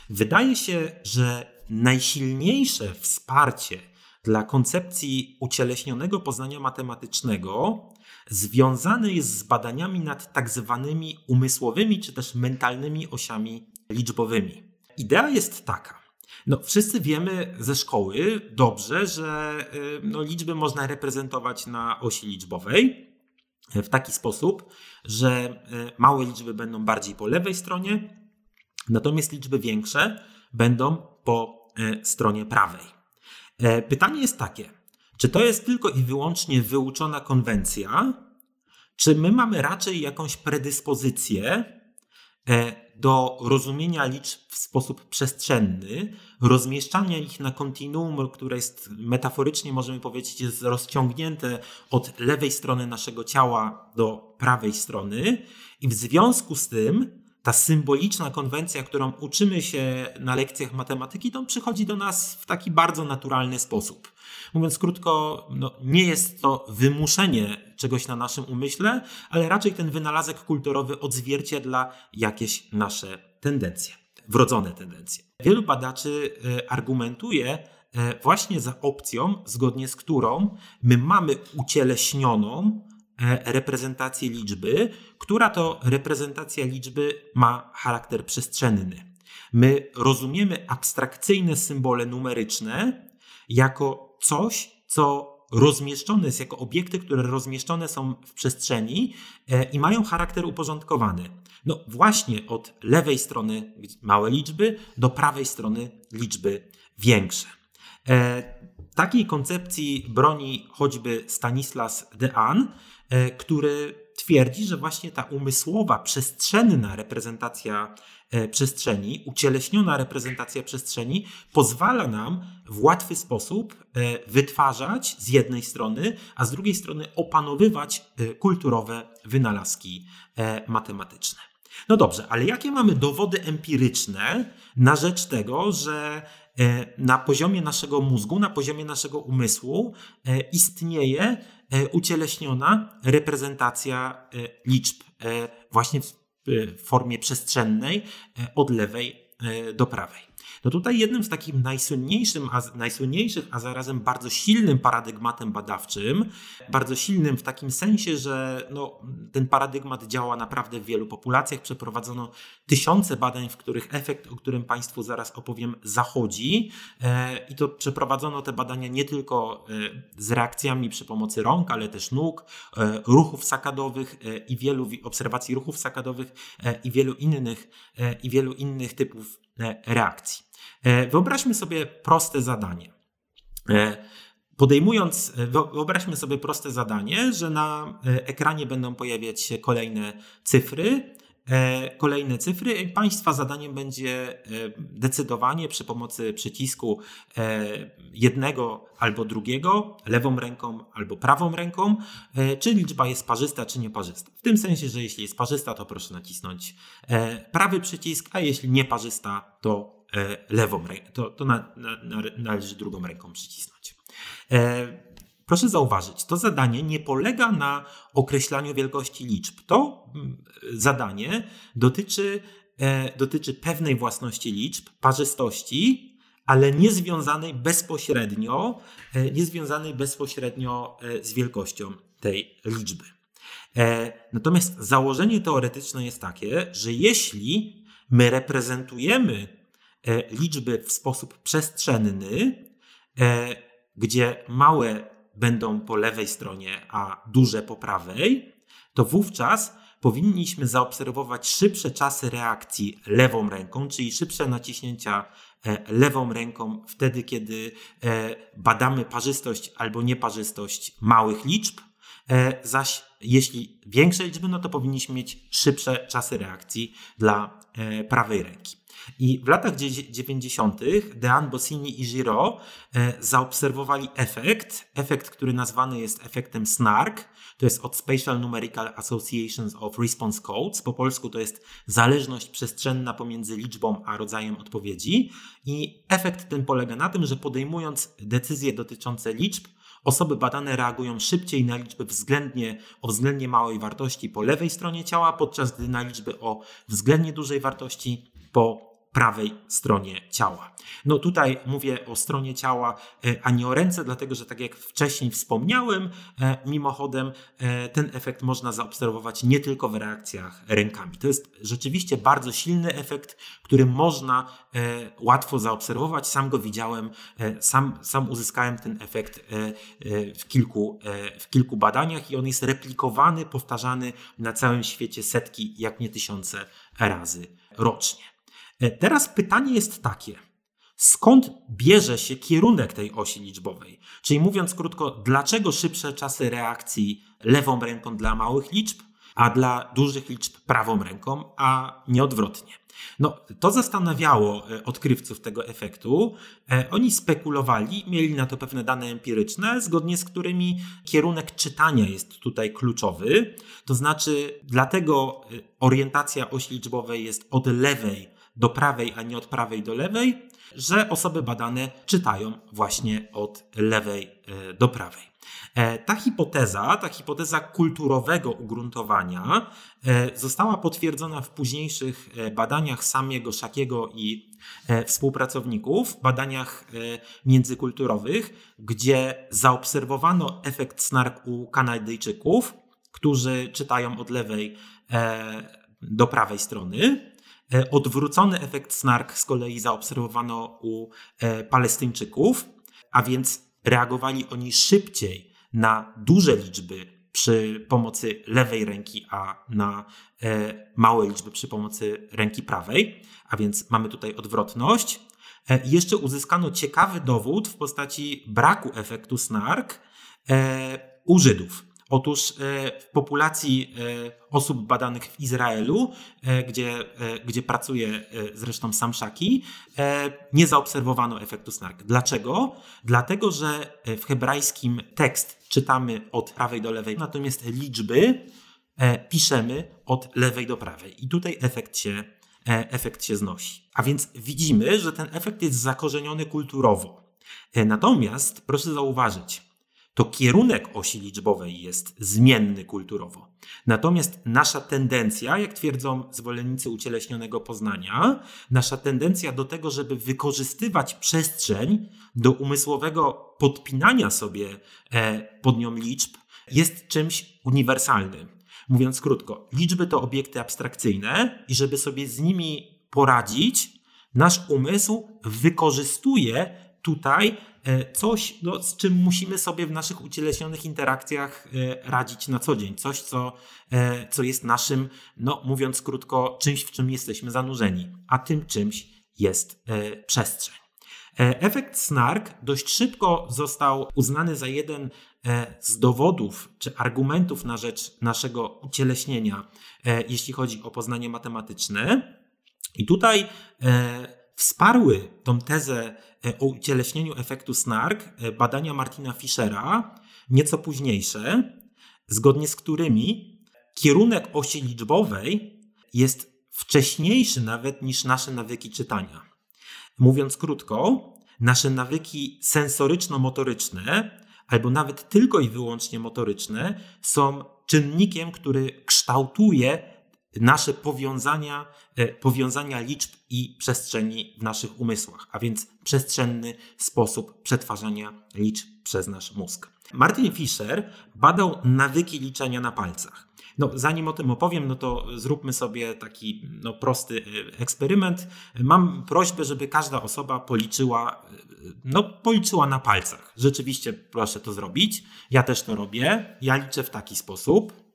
Wydaje się, że najsilniejsze wsparcie dla koncepcji ucieleśnionego poznania matematycznego związany jest z badaniami nad tak zwanymi umysłowymi czy też mentalnymi osiami liczbowymi. Idea jest taka. No, wszyscy wiemy ze szkoły dobrze, że y, no, liczby można reprezentować na osi liczbowej w taki sposób, że y, małe liczby będą bardziej po lewej stronie, natomiast liczby większe będą po y, stronie prawej. E, pytanie jest takie, czy to jest tylko i wyłącznie wyuczona konwencja, czy my mamy raczej jakąś predyspozycję e, do rozumienia liczb w sposób przestrzenny, rozmieszczania ich na kontinuum, które jest metaforycznie, możemy powiedzieć, jest rozciągnięte od lewej strony naszego ciała do prawej strony, i w związku z tym ta symboliczna konwencja, którą uczymy się na lekcjach matematyki, to przychodzi do nas w taki bardzo naturalny sposób. Mówiąc krótko, no, nie jest to wymuszenie czegoś na naszym umyśle, ale raczej ten wynalazek kulturowy odzwierciedla jakieś nasze tendencje, wrodzone tendencje. Wielu badaczy e, argumentuje, właśnie za opcją, zgodnie z którą my mamy ucieleśnioną reprezentację liczby, która to reprezentacja liczby ma charakter przestrzenny. My rozumiemy abstrakcyjne symbole numeryczne jako coś, co rozmieszczone jest jako obiekty, które rozmieszczone są w przestrzeni e, i mają charakter uporządkowany. No właśnie od lewej strony małe liczby do prawej strony liczby większe. E, takiej koncepcji broni choćby Stanislas Dehaene, e, który twierdzi, że właśnie ta umysłowa, przestrzenna reprezentacja E, przestrzeni, ucieleśniona reprezentacja przestrzeni pozwala nam w łatwy sposób e, wytwarzać z jednej strony, a z drugiej strony opanowywać e, kulturowe wynalazki matematyczne. No dobrze, ale jakie mamy dowody empiryczne na rzecz tego, że na poziomie naszego mózgu, na poziomie naszego umysłu istnieje ucieleśniona reprezentacja liczb właśnie w formie przestrzennej e, od lewej e, do prawej. No tutaj jednym z takich najsłynniejszym, a, najsłynniejszych, a zarazem bardzo silnym paradygmatem badawczym, bardzo silnym w takim sensie, że no, ten paradygmat działa naprawdę w wielu populacjach. Przeprowadzono tysiące badań, w których efekt, o którym Państwu zaraz opowiem, zachodzi. E, I to przeprowadzono te badania nie tylko e, z reakcjami przy pomocy rąk, ale też nóg, e, ruchów sakadowych i wielu obserwacji ruchów sakadowych i wielu innych, i wielu innych typów reakcji. E, wyobraźmy sobie proste zadanie. E, podejmując, e, wyobraźmy sobie proste zadanie, że na ekranie będą pojawiać się kolejne cyfry, kolejne cyfry. Państwa zadaniem będzie decydowanie przy pomocy przycisku jednego albo drugiego, lewą ręką albo prawą ręką, czy liczba jest parzysta, czy nieparzysta. W tym sensie, że jeśli jest parzysta, to proszę nacisnąć prawy przycisk, a jeśli nieparzysta, to lewą ręką, to, to na, na, należy drugą ręką przycisnąć. E, proszę zauważyć, to zadanie nie polega na określaniu wielkości liczb. To mm, zadanie dotyczy, e, dotyczy pewnej własności liczb, parzystości, ale nie związanej bezpośrednio, nie związanej bezpośrednio z wielkością tej liczby. Natomiast założenie teoretyczne jest takie, że jeśli my reprezentujemy E, liczby w sposób przestrzenny, e, gdzie małe będą po lewej stronie, a duże po prawej, to wówczas powinniśmy zaobserwować szybsze czasy reakcji lewą ręką, czyli szybsze naciśnięcia e, lewą ręką wtedy, kiedy badamy parzystość albo nieparzystość małych liczb, zaś jeśli większe liczby, no to powinniśmy mieć szybsze czasy reakcji dla prawej ręki. I w latach 90. Dean, Bossini i Giraud e, zaobserwowali efekt, efekt, który nazwany jest efektem SNARK, to jest od Spatial Numerical Associations of Response Codes. Po polsku to jest zależność przestrzenna pomiędzy liczbą a rodzajem odpowiedzi. I efekt ten polega na tym, że podejmując decyzje dotyczące liczb, Osoby badane reagują szybciej na liczby względnie, o względnie małej wartości po lewej stronie ciała, podczas gdy na liczby o względnie dużej wartości po prawej stronie ciała. No tutaj mówię o stronie ciała, e, a nie o ręce, dlatego że tak jak wcześniej wspomniałem, e, mimochodem e, ten efekt można zaobserwować nie tylko w reakcjach rękami. To jest rzeczywiście bardzo silny efekt, który można łatwo zaobserwować. Sam go widziałem, sam, sam uzyskałem ten efekt w kilku, w kilku badaniach i on jest replikowany, powtarzany na całym świecie setki, jak nie tysiące razy rocznie. E, teraz pytanie jest takie. Skąd bierze się kierunek tej osi liczbowej? Czyli mówiąc krótko, dlaczego szybsze czasy reakcji lewą ręką dla małych liczb, a dla dużych liczb prawą ręką, a nie odwrotnie? No, to zastanawiało e, odkrywców tego efektu. E, oni spekulowali, mieli na to pewne dane empiryczne, zgodnie z którymi kierunek czytania jest tutaj kluczowy. To znaczy, dlatego orientacja osi liczbowej jest od lewej do prawej, a nie od prawej do lewej, że osoby badane czytają właśnie od lewej e, do prawej. E, ta hipoteza, ta hipoteza kulturowego ugruntowania e, została potwierdzona w późniejszych badaniach samego Szakiego i współpracowników, badaniach międzykulturowych, gdzie zaobserwowano efekt snark u Kanadyjczyków, którzy czytają od lewej do prawej strony. E, odwrócony efekt snark z kolei zaobserwowano u e, Palestyńczyków, a więc reagowali oni szybciej na duże liczby przy pomocy lewej ręki, a na e, małe liczby przy pomocy ręki prawej, a więc mamy tutaj odwrotność. Jeszcze uzyskano ciekawy dowód w postaci braku efektu snark u Żydów. Otóż e, w populacji e, osób badanych w Izraelu, e, gdzie, gdzie pracuje zresztą sam Szaki, nie zaobserwowano efektu snark. Dlaczego? Dlatego, że w hebrajskim tekst czytamy od prawej do lewej, natomiast liczby piszemy od lewej do prawej. I tutaj efekt się, efekt się znosi. A więc widzimy, że ten efekt jest zakorzeniony kulturowo. Natomiast proszę zauważyć, to kierunek osi liczbowej jest zmienny kulturowo. Natomiast nasza tendencja, jak twierdzą zwolennicy ucieleśnionego poznania, nasza tendencja do tego, żeby wykorzystywać przestrzeń do umysłowego podpinania sobie e, pod nią liczb, jest czymś uniwersalnym. Mówiąc krótko, liczby to obiekty abstrakcyjne i żeby sobie z nimi poradzić, nasz umysł wykorzystuje tutaj coś, no, z czym musimy sobie w naszych ucieleśnionych interakcjach e, radzić na co dzień. Coś, co, e, co jest naszym, no, mówiąc krótko, czymś, w czym jesteśmy zanurzeni, a tym czymś jest przestrzeń. Efekt snark dość szybko został uznany za jeden z dowodów czy argumentów na rzecz naszego ucieleśnienia, jeśli chodzi o poznanie matematyczne. I tutaj Wsparły tą tezę e, o ucieleśnieniu efektu snark e, badania Martina Fischera, nieco późniejsze, zgodnie z którymi kierunek osi liczbowej jest wcześniejszy nawet niż nasze nawyki czytania. Mówiąc krótko, nasze nawyki sensoryczno-motoryczne, albo nawet tylko i wyłącznie motoryczne, są czynnikiem, który kształtuje nasze powiązania, e, powiązania liczb i przestrzeni w naszych umysłach, a więc przestrzenny sposób przetwarzania liczb przez nasz mózg. Martin Fischer badał nawyki liczenia na palcach. No, zanim o tym opowiem, no to zróbmy sobie taki no, prosty e, eksperyment. Mam prośbę, żeby każda osoba policzyła, e, no, policzyła na palcach. Rzeczywiście proszę to zrobić. Ja też to robię. Ja liczę w taki sposób.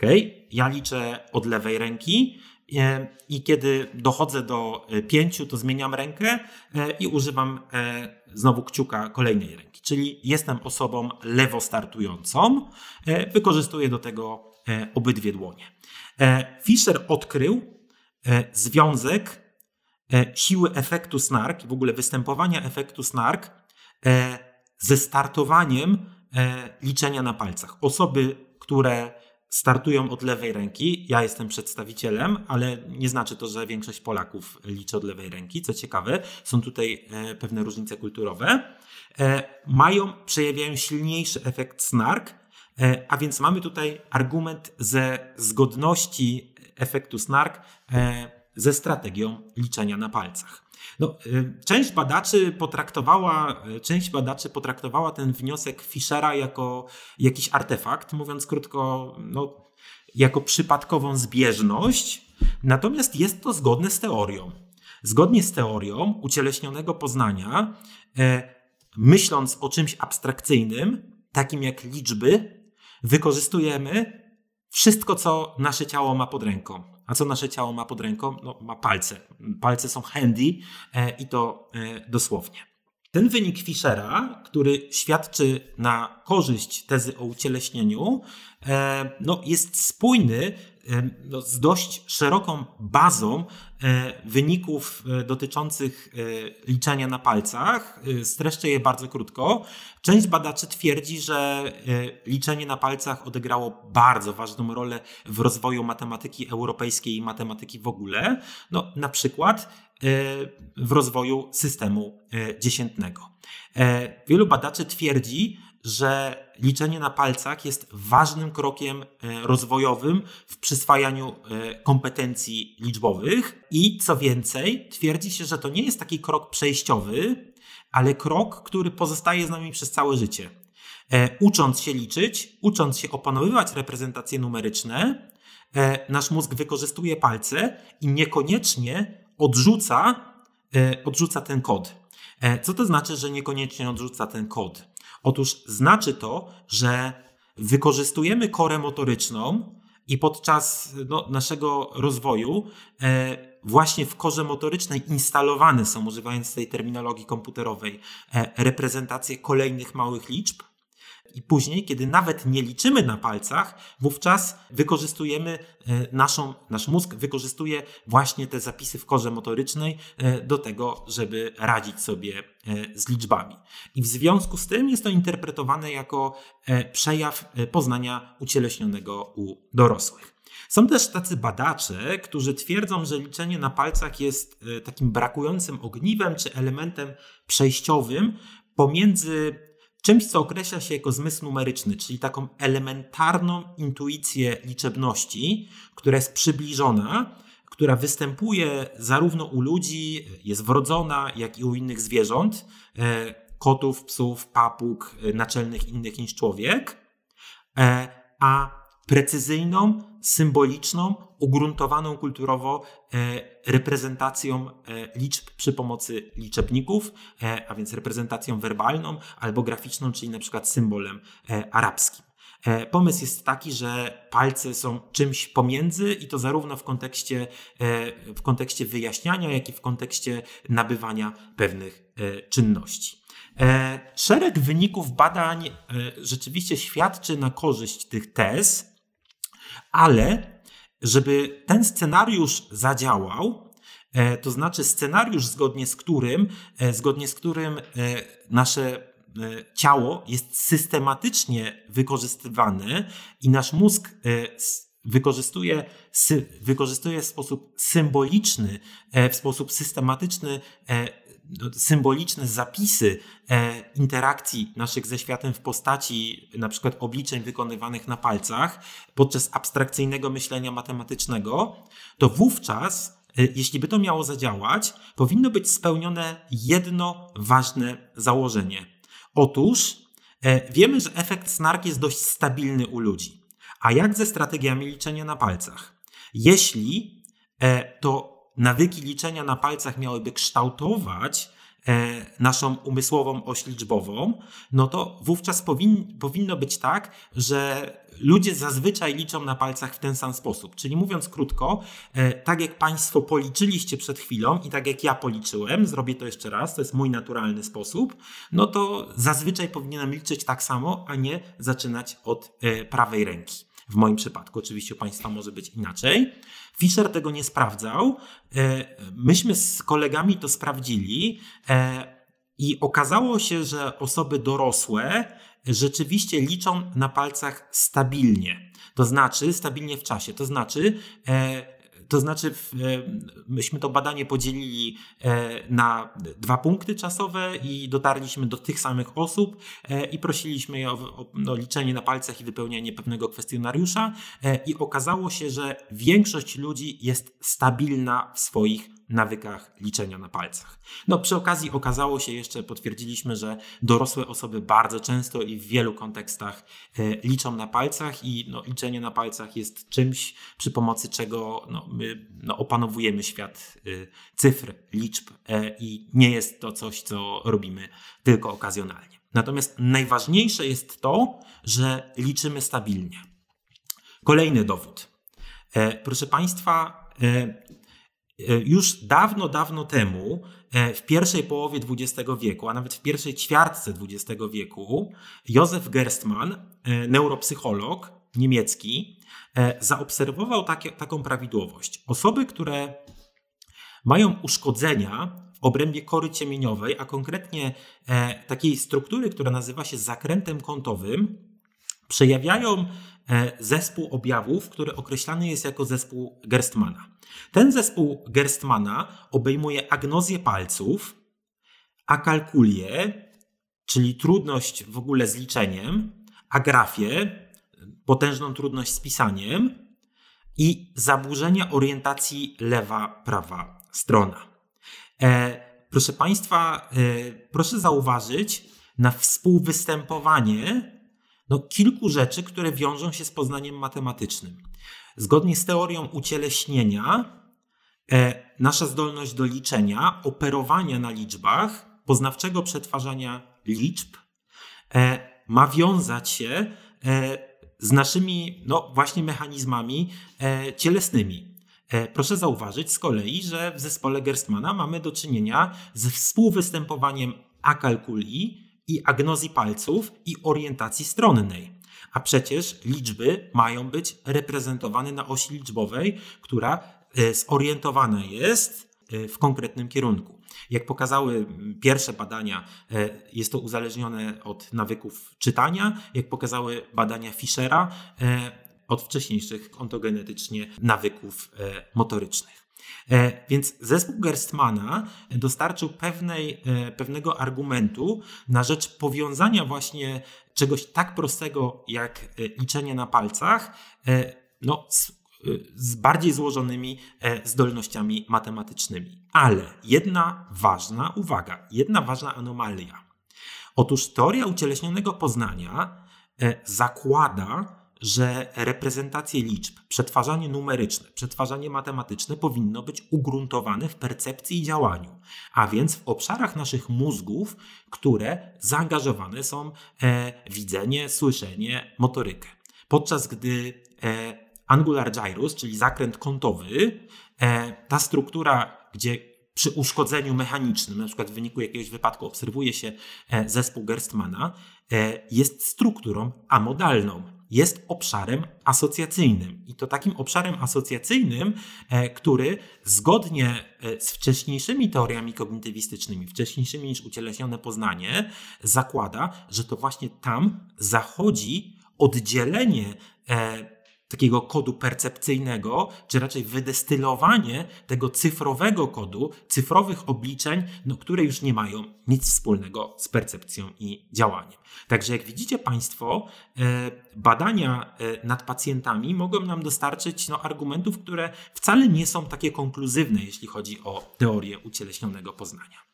Okay? Ja liczę od lewej ręki e, i kiedy dochodzę do e, pięciu, to zmieniam rękę e, i używam znowu kciuka kolejnej ręki. Czyli jestem osobą lewostartującą, wykorzystuję do tego obydwie dłonie. Fischer odkrył związek siły efektu snark, w ogóle występowania efektu snark ze startowaniem liczenia na palcach. Osoby, które startują od lewej ręki. Ja jestem przedstawicielem, ale nie znaczy to, że większość Polaków liczy od lewej ręki. Co ciekawe, są tutaj e, pewne różnice kulturowe. E, mają, przejawiają silniejszy efekt snark, e, a więc mamy tutaj argument ze zgodności efektu snark ze strategią liczenia na palcach. No, y, część badaczy potraktowała, y, część badaczy potraktowała ten wniosek Fischera jako jakiś artefakt, mówiąc krótko, no, jako przypadkową zbieżność, natomiast jest to zgodne z teorią. Zgodnie z teorią ucieleśnionego poznania, e, myśląc o czymś abstrakcyjnym, takim jak liczby, wykorzystujemy wszystko, co nasze ciało ma pod ręką. A co nasze ciało ma pod ręką? No, ma palce. Palce są handy e, i to e, dosłownie. Ten wynik Fischera, który świadczy na korzyść tezy o ucieleśnieniu, e, no, jest spójny no, z dość szeroką bazą wyników dotyczących liczenia na palcach. Streszczę je bardzo krótko. Część badaczy twierdzi, że liczenie na palcach odegrało bardzo ważną rolę w rozwoju matematyki europejskiej i matematyki w ogóle. No, na przykład w rozwoju systemu dziesiętnego. Wielu badaczy twierdzi, że liczenie na palcach jest ważnym krokiem e, rozwojowym w przyswajaniu e, kompetencji liczbowych i co więcej, twierdzi się, że to nie jest taki krok przejściowy, ale krok, który pozostaje z nami przez całe życie. E, ucząc się liczyć, ucząc się opanowywać reprezentacje numeryczne, nasz mózg wykorzystuje palce i niekoniecznie odrzuca, odrzuca ten kod. Co to znaczy, że niekoniecznie odrzuca ten kod? Otóż znaczy to, że wykorzystujemy korę motoryczną i podczas no, naszego rozwoju e, właśnie w korze motorycznej instalowane są, używając tej terminologii komputerowej, e, reprezentacje kolejnych małych liczb, i później, kiedy nawet nie liczymy na palcach, wówczas wykorzystujemy e, naszą, nasz mózg wykorzystuje właśnie te zapisy w korze motorycznej e, do tego, żeby radzić sobie e, z liczbami. I w związku z tym jest to interpretowane jako przejaw poznania ucieleśnionego u dorosłych. Są też tacy badacze, którzy twierdzą, że liczenie na palcach jest takim brakującym ogniwem czy elementem przejściowym pomiędzy czymś, co określa się jako zmysł numeryczny, czyli taką elementarną intuicję liczebności, która jest przybliżona, która występuje zarówno u ludzi, jest wrodzona, jak i u innych zwierząt, e, kotów, psów, papug, e, naczelnych innych niż człowiek, e, a precyzyjną, symboliczną, ugruntowaną kulturowo e, reprezentacją e, liczb przy pomocy liczebników, e, a więc reprezentacją werbalną albo graficzną, czyli na przykład symbolem arabskim. Pomysł jest taki, że palce są czymś pomiędzy i to zarówno w kontekście, w kontekście wyjaśniania, jak i w kontekście nabywania pewnych czynności. Szereg wyników badań rzeczywiście świadczy na korzyść tych tez, ale żeby ten scenariusz zadziałał, e, to znaczy scenariusz zgodnie z którym, e, zgodnie z którym e, nasze ciało jest systematycznie wykorzystywane i nasz mózg wykorzystuje, wykorzystuje w sposób symboliczny, w sposób systematyczny symboliczne zapisy e, interakcji naszych ze światem w postaci na przykład obliczeń wykonywanych na palcach podczas abstrakcyjnego myślenia matematycznego, to wówczas, e, jeśli by to miało zadziałać, powinno być spełnione jedno ważne założenie. Otóż e, wiemy, że efekt snark jest dość stabilny u ludzi. A jak ze strategiami liczenia na palcach? Jeśli to nawyki liczenia na palcach miałyby kształtować e, naszą umysłową oś liczbową, no to wówczas powin, powinno być tak, że ludzie zazwyczaj liczą na palcach w ten sam sposób. Czyli mówiąc krótko, e, tak jak Państwo policzyliście przed chwilą i tak jak ja policzyłem, zrobię to jeszcze raz, to jest mój naturalny sposób, no to zazwyczaj powinienem liczyć tak samo, a nie zaczynać od e, prawej ręki. W moim przypadku, oczywiście u Państwa może być inaczej. Fischer tego nie sprawdzał. E, myśmy z kolegami to sprawdzili e, i okazało się, że osoby dorosłe rzeczywiście liczą na palcach stabilnie. To znaczy, stabilnie w czasie. To znaczy, e, to znaczy, e, myśmy to badanie podzielili e, na dwa punkty czasowe i dotarliśmy do tych samych osób e, i prosiliśmy je o, o no, liczenie na palcach i wypełnienie pewnego kwestionariusza i okazało się, że większość ludzi jest stabilna w swoich nawykach liczenia na palcach. No, przy okazji okazało się jeszcze, potwierdziliśmy, że dorosłe osoby bardzo często i w wielu kontekstach e, liczą na palcach i no, liczenie na palcach jest czymś, przy pomocy czego no, my no, opanowujemy świat e, cyfr, liczb e, i nie jest to coś, co robimy tylko okazjonalnie. Natomiast najważniejsze jest to, że liczymy stabilnie. Kolejny dowód. Proszę Państwa, już dawno, dawno temu, e, w pierwszej połowie XX wieku, a nawet w pierwszej ćwiartce XX wieku, Józef Gerstmann, e, neuropsycholog, niemiecki zaobserwował takie, taką prawidłowość. Osoby, które mają uszkodzenia w obrębie kory ciemieniowej, a konkretnie takiej struktury, która nazywa się zakrętem kątowym, przejawiają e, zespół objawów, który określany jest jako zespół Gerstmana. Ten zespół Gerstmana obejmuje agnozję palców, akalkulię, czyli trudność w ogóle z liczeniem, agrafię, potężną trudność z pisaniem i zaburzenia orientacji lewa-prawa strona. E, proszę Państwa, e, proszę zauważyć na współwystępowanie no, kilku rzeczy, które wiążą się z poznaniem matematycznym. Zgodnie z teorią ucieleśnienia, e, nasza zdolność do liczenia, operowania na liczbach, poznawczego przetwarzania liczb e, ma wiązać się e, z naszymi, no właśnie, mechanizmami e, cielesnymi. E, proszę zauważyć z kolei, że w zespole Gerstmana mamy do czynienia ze współwystępowaniem akalkuli, i agnozji palców i orientacji stronnej. A przecież liczby mają być reprezentowane na osi liczbowej, która e, zorientowana jest e, w konkretnym kierunku. Jak pokazały pierwsze badania, e, jest to uzależnione od nawyków czytania, jak pokazały badania Fischera, od wcześniejszych ontogenetycznie nawyków motorycznych. E, więc zespół Gerstmana dostarczył pewnej, e, pewnego argumentu na rzecz powiązania właśnie czegoś tak prostego jak e, liczenie na palcach no, z, z bardziej złożonymi zdolnościami matematycznymi. Ale jedna ważna uwaga, jedna ważna anomalia. Otóż teoria ucieleśnionego poznania zakłada, że reprezentacje liczb, przetwarzanie numeryczne, przetwarzanie matematyczne powinno być ugruntowane w percepcji i działaniu, a więc w obszarach naszych mózgów, które zaangażowane są e, widzenie, słyszenie, motorykę. Podczas gdy e, angular gyrus, czyli zakręt kątowy, e, ta struktura, gdzie przy uszkodzeniu mechanicznym, na przykład w wyniku jakiegoś wypadku obserwuje się zespół Gerstmana, jest strukturą amodalną jest obszarem asocjacyjnym. I to takim obszarem asocjacyjnym, e, który zgodnie e, z wcześniejszymi teoriami kognitywistycznymi, wcześniejszymi niż ucieleśnione poznanie, zakłada, że to właśnie tam zachodzi oddzielenie e, takiego kodu percepcyjnego, czy raczej wydestylowanie tego cyfrowego kodu, cyfrowych obliczeń, no, które już nie mają nic wspólnego z percepcją i działaniem. Także jak widzicie Państwo, e, badania e, nad pacjentami mogą nam dostarczyć no, argumentów, które wcale nie są takie konkluzywne, jeśli chodzi o teorię ucieleśnionego poznania.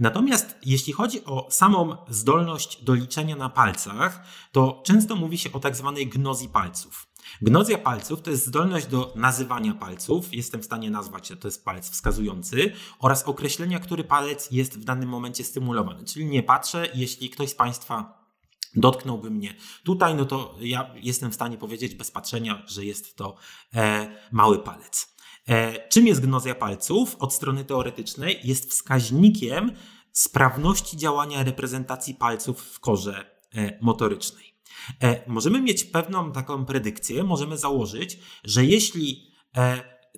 Natomiast jeśli chodzi o samą zdolność do liczenia na palcach, to często mówi się o tak zwanej gnozji palców. Gnozja palców to jest zdolność do nazywania palców, jestem w stanie nazwać, to jest palec wskazujący, oraz określenia, który palec jest w danym momencie stymulowany. Czyli nie patrzę, jeśli ktoś z Państwa dotknąłby mnie tutaj, no to ja jestem w stanie powiedzieć bez patrzenia, że jest to e, mały palec. E, czym jest gnozja palców? Od strony teoretycznej jest wskaźnikiem sprawności działania reprezentacji palców w korze e, motorycznej. E, możemy mieć pewną taką predykcję, możemy założyć, że jeśli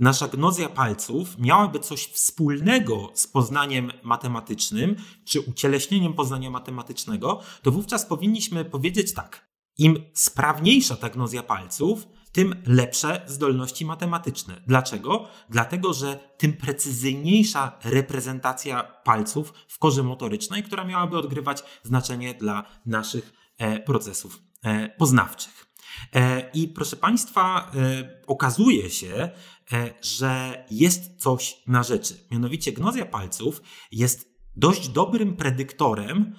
nasza gnozja palców miałaby coś wspólnego z poznaniem matematycznym, czy ucieleśnieniem poznania matematycznego, to wówczas powinniśmy powiedzieć tak. Im sprawniejsza ta gnozja palców, tym lepsze zdolności matematyczne. Dlaczego? Dlatego, że tym precyzyjniejsza reprezentacja palców w korze motorycznej, która miałaby odgrywać znaczenie dla naszych e, procesów e, poznawczych. E, I proszę Państwa, okazuje się, że jest coś na rzeczy. Mianowicie gnozja palców jest dość dobrym predyktorem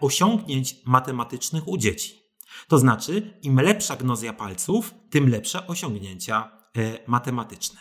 osiągnięć matematycznych u dzieci. To znaczy, im lepsza gnozja palców, tym lepsze osiągnięcia e, matematyczne.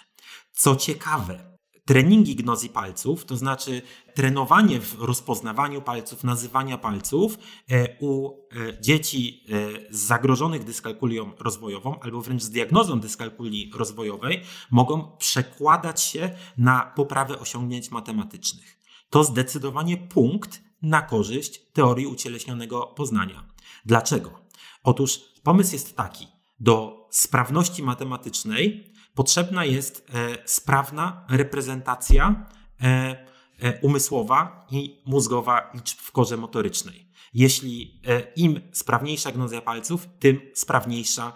Co ciekawe, treningi gnozji palców, to znaczy trenowanie w rozpoznawaniu palców, nazywania palców e, u e, dzieci zagrożonych dyskalkulią rozwojową albo wręcz z diagnozą dyskalkulii rozwojowej, mogą przekładać się na poprawę osiągnięć matematycznych. To zdecydowanie punkt na korzyść teorii ucieleśnionego poznania. Dlaczego? Otóż pomysł jest taki. Do sprawności matematycznej potrzebna jest e, sprawna reprezentacja e, e, umysłowa i mózgowa liczb w korze motorycznej. Jeśli im sprawniejsza gnozja palców, tym sprawniejsza,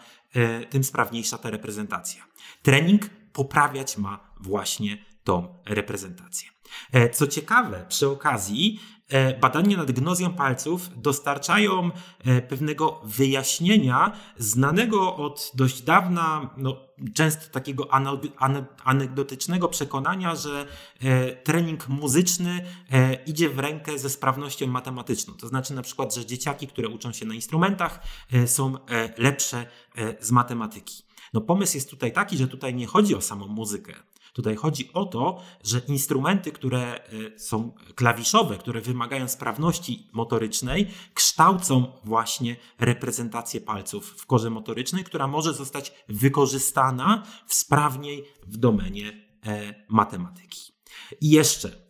tym sprawniejsza ta reprezentacja. Trening poprawiać ma właśnie tą reprezentację. Co ciekawe, przy okazji badania nad gnozją palców dostarczają e, pewnego wyjaśnienia znanego od dość dawna, no, często takiego anegdotycznego przekonania, że e, trening muzyczny idzie w rękę ze sprawnością matematyczną. To znaczy na przykład, że dzieciaki, które uczą się na instrumentach, są lepsze z matematyki. No pomysł jest tutaj taki, że tutaj nie chodzi o samą muzykę. Tutaj chodzi o to, że instrumenty, które e, są klawiszowe, które wymagają sprawności motorycznej, kształcą właśnie reprezentację palców w korze motorycznej, która może zostać wykorzystana w sprawniej w domenie e, matematyki. I jeszcze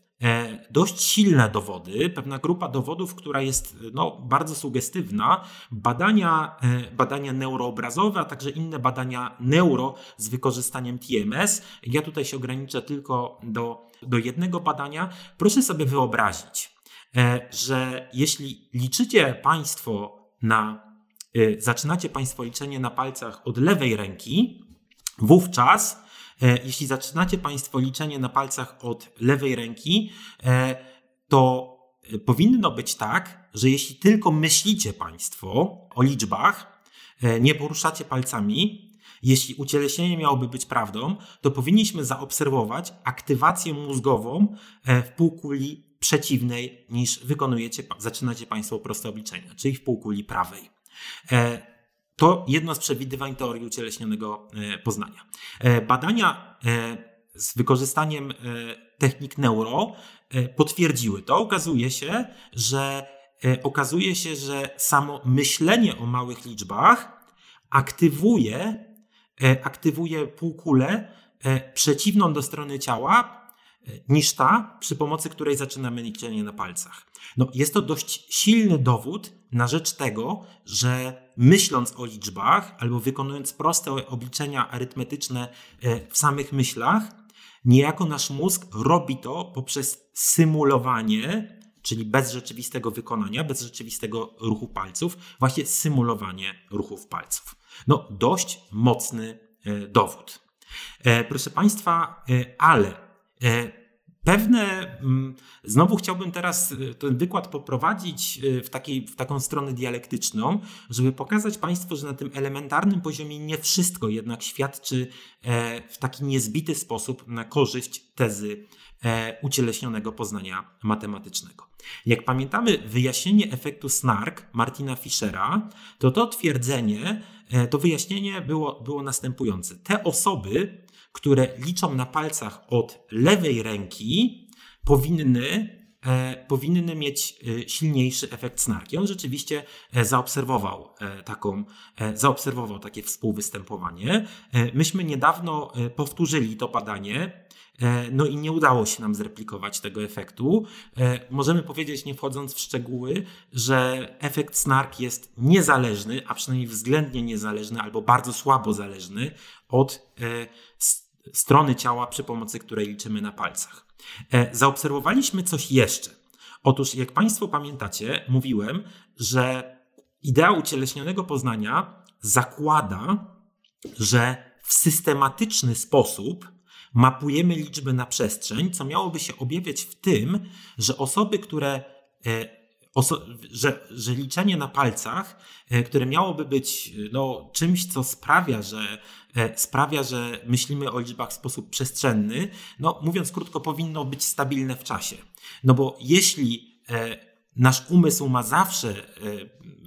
dość silne dowody, pewna grupa dowodów, która jest no, bardzo sugestywna, badania, e, badania neuroobrazowe, a także inne badania neuro z wykorzystaniem TMS. Ja tutaj się ograniczę tylko do, do jednego badania. Proszę sobie wyobrazić, e, że jeśli liczycie Państwo na, zaczynacie Państwo liczenie na palcach od lewej ręki, wówczas E, jeśli zaczynacie Państwo liczenie na palcach od lewej ręki, e, to e, powinno być tak, że jeśli tylko myślicie Państwo o liczbach, nie poruszacie palcami, jeśli ucieleśnienie miałoby być prawdą, to powinniśmy zaobserwować aktywację mózgową w półkuli przeciwnej niż wykonujecie, zaczynacie Państwo proste obliczenia, czyli w półkuli prawej. To jedno z przewidywań teorii ucieleśnionego e, poznania. E, badania e, z wykorzystaniem technik neuro potwierdziły to. Okazuje się, że okazuje się, że samo myślenie o małych liczbach aktywuje, aktywuje półkulę przeciwną do strony ciała niż ta, przy pomocy której zaczynamy liczenie na palcach. No, jest to dość silny dowód na rzecz tego, że myśląc o liczbach albo wykonując proste obliczenia arytmetyczne e, w samych myślach, niejako nasz mózg robi to poprzez symulowanie, czyli bez rzeczywistego wykonania, bez rzeczywistego ruchu palców, właśnie symulowanie ruchów palców. No, dość mocny e, dowód. E, proszę Państwa, ale Pewne, mm, znowu chciałbym teraz y, ten wykład poprowadzić y, w, takiej, w taką stronę dialektyczną, żeby pokazać Państwu, że na tym elementarnym poziomie nie wszystko jednak świadczy e, w taki niezbity sposób na korzyść tezy e, ucieleśnionego poznania matematycznego. Jak pamiętamy wyjaśnienie efektu SNARK Martina Fischera, to to twierdzenie, e, to wyjaśnienie było, było następujące. Te osoby, które liczą na palcach od lewej ręki, powinny, e, powinny mieć e, silniejszy efekt snarki. On rzeczywiście e, zaobserwował, taką, zaobserwował takie współwystępowanie. Myśmy niedawno powtórzyli to badanie. No i nie udało się nam zreplikować tego efektu. Możemy powiedzieć, nie wchodząc w szczegóły, że efekt snark jest niezależny, a przynajmniej względnie niezależny albo bardzo słabo zależny od strony ciała, przy pomocy której liczymy na palcach. E, zaobserwowaliśmy coś jeszcze. Otóż, jak Państwo pamiętacie, mówiłem, że idea ucieleśnionego poznania zakłada, że w systematyczny sposób mapujemy liczby na przestrzeń, co miałoby się objawiać w tym, że osoby, które e, że, że liczenie na palcach, e, które miałoby być no, czymś, co sprawia, że sprawia, że myślimy o liczbach w sposób przestrzenny, no mówiąc krótko, powinno być stabilne w czasie. No bo jeśli e, nasz umysł ma zawsze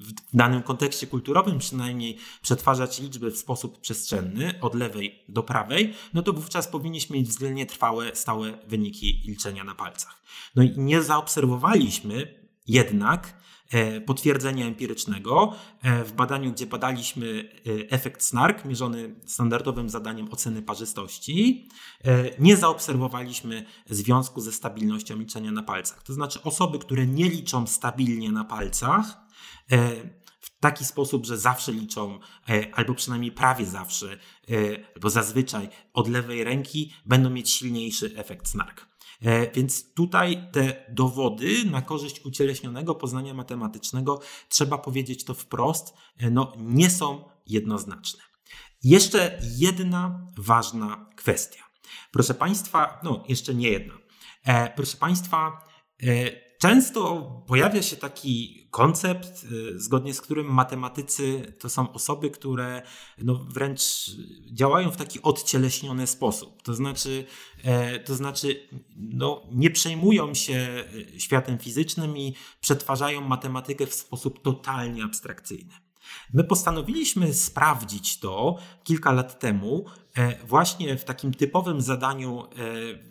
w danym kontekście kulturowym przynajmniej przetwarzać liczby w sposób przestrzenny, od lewej do prawej, no to wówczas powinniśmy mieć względnie trwałe, stałe wyniki liczenia na palcach. No i nie zaobserwowaliśmy jednak e, potwierdzenia empirycznego e, w badaniu, gdzie badaliśmy e, efekt SNARK mierzony standardowym zadaniem oceny parzystości, nie zaobserwowaliśmy związku ze stabilnością liczenia na palcach. To znaczy osoby, które nie liczą stabilnie na palcach, w taki sposób, że zawsze liczą, albo przynajmniej prawie zawsze, albo zazwyczaj od lewej ręki będą mieć silniejszy efekt snark. Więc tutaj te dowody na korzyść ucieleśnionego poznania matematycznego, trzeba powiedzieć to wprost, no, nie są jednoznaczne. Jeszcze jedna ważna kwestia. Proszę Państwa, no jeszcze nie jedna. E, proszę Państwa, e, często pojawia się taki koncept, e, zgodnie z którym matematycy to są osoby, które no wręcz działają w taki odcieleśniony sposób. To znaczy, e, to znaczy no, nie przejmują się e, światem fizycznym i przetwarzają matematykę w sposób totalnie abstrakcyjny. My postanowiliśmy sprawdzić to kilka lat temu, właśnie w takim typowym zadaniu, e,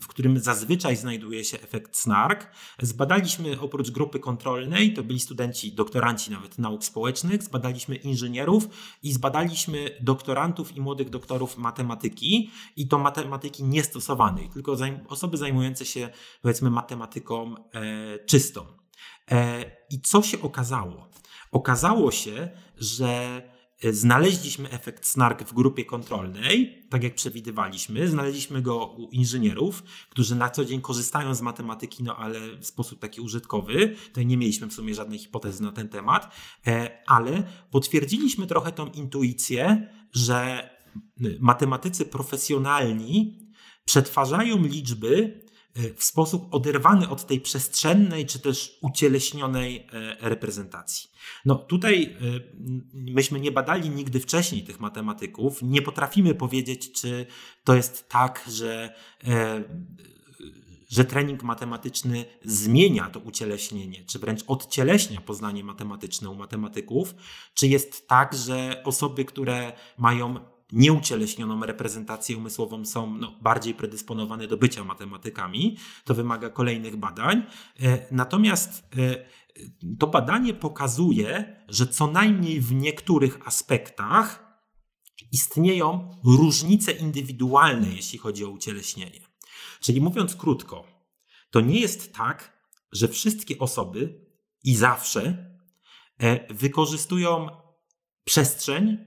w którym zazwyczaj znajduje się efekt SNARK. Zbadaliśmy oprócz grupy kontrolnej, to byli studenci, doktoranci nawet nauk społecznych, zbadaliśmy inżynierów i zbadaliśmy doktorantów i młodych doktorów matematyki i to matematyki niestosowanej, tylko osoby zajmujące się powiedzmy matematyką e, czystą. I co się okazało? Okazało się, że e, znaleźliśmy efekt snark w grupie kontrolnej, tak jak przewidywaliśmy. Znaleźliśmy go u inżynierów, którzy na co dzień korzystają z matematyki, no ale w sposób taki użytkowy. Tutaj nie mieliśmy w sumie żadnej hipotezy na ten temat, e, ale potwierdziliśmy trochę tą intuicję, że matematycy profesjonalni przetwarzają liczby E, w sposób oderwany od tej przestrzennej czy też ucieleśnionej e, reprezentacji. No tutaj e, myśmy nie badali nigdy wcześniej tych matematyków, nie potrafimy powiedzieć, czy to jest tak, że że trening matematyczny zmienia to ucieleśnienie, czy wręcz odcieleśnia poznanie matematyczne u matematyków, czy jest tak, że osoby, które mają nieucieleśnioną reprezentację umysłową są no, bardziej predysponowane do bycia matematykami. To wymaga kolejnych badań. E, natomiast e, to badanie pokazuje, że co najmniej w niektórych aspektach istnieją różnice indywidualne, jeśli chodzi o ucieleśnienie. Czyli mówiąc krótko, to nie jest tak, że wszystkie osoby i zawsze e, wykorzystują przestrzeń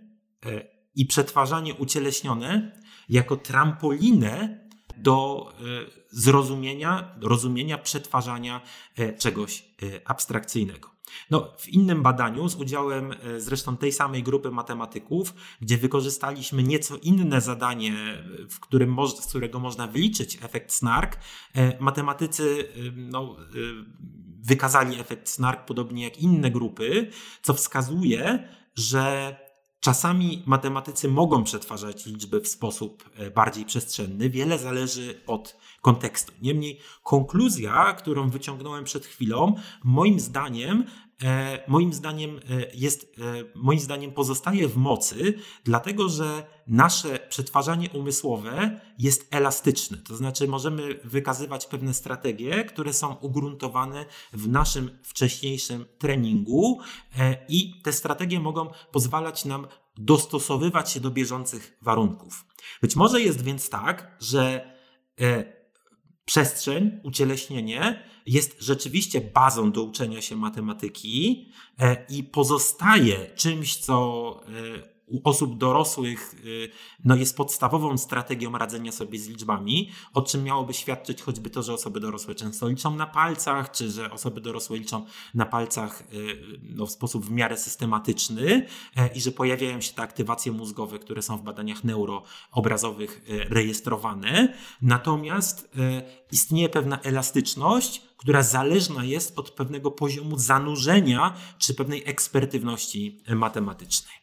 i przetwarzanie ucieleśnione jako trampolinę do e, zrozumienia, rozumienia, przetwarzania e, czegoś e, abstrakcyjnego. No, w innym badaniu z udziałem zresztą tej samej grupy matematyków, gdzie wykorzystaliśmy nieco inne zadanie, w którym z którego można wyliczyć efekt SNARK, matematycy no, wykazali efekt SNARK podobnie jak inne grupy, co wskazuje, że Czasami matematycy mogą przetwarzać liczby w sposób e, bardziej przestrzenny. Wiele zależy od kontekstu. Niemniej konkluzja, którą wyciągnąłem przed chwilą, moim zdaniem E, moim zdaniem e, jest, e, moim zdaniem pozostaje w mocy, dlatego że nasze przetwarzanie umysłowe jest elastyczne. To znaczy możemy wykazywać pewne strategie, które są ugruntowane w naszym wcześniejszym treningu i te strategie mogą pozwalać nam dostosowywać się do bieżących warunków. Być może jest więc tak, że przestrzeń, ucieleśnienie jest rzeczywiście bazą do uczenia się matematyki e, i pozostaje czymś, co e, u osób dorosłych y, no, jest podstawową strategią radzenia sobie z liczbami, o czym miałoby świadczyć choćby to, że osoby dorosłe często liczą na palcach, czy że osoby dorosłe liczą na palcach y, no, w sposób w miarę systematyczny e, i że pojawiają się te aktywacje mózgowe, które są w badaniach neuroobrazowych e, rejestrowane. Natomiast e, istnieje pewna elastyczność, która zależna jest od pewnego poziomu zanurzenia czy pewnej ekspertywności matematycznej.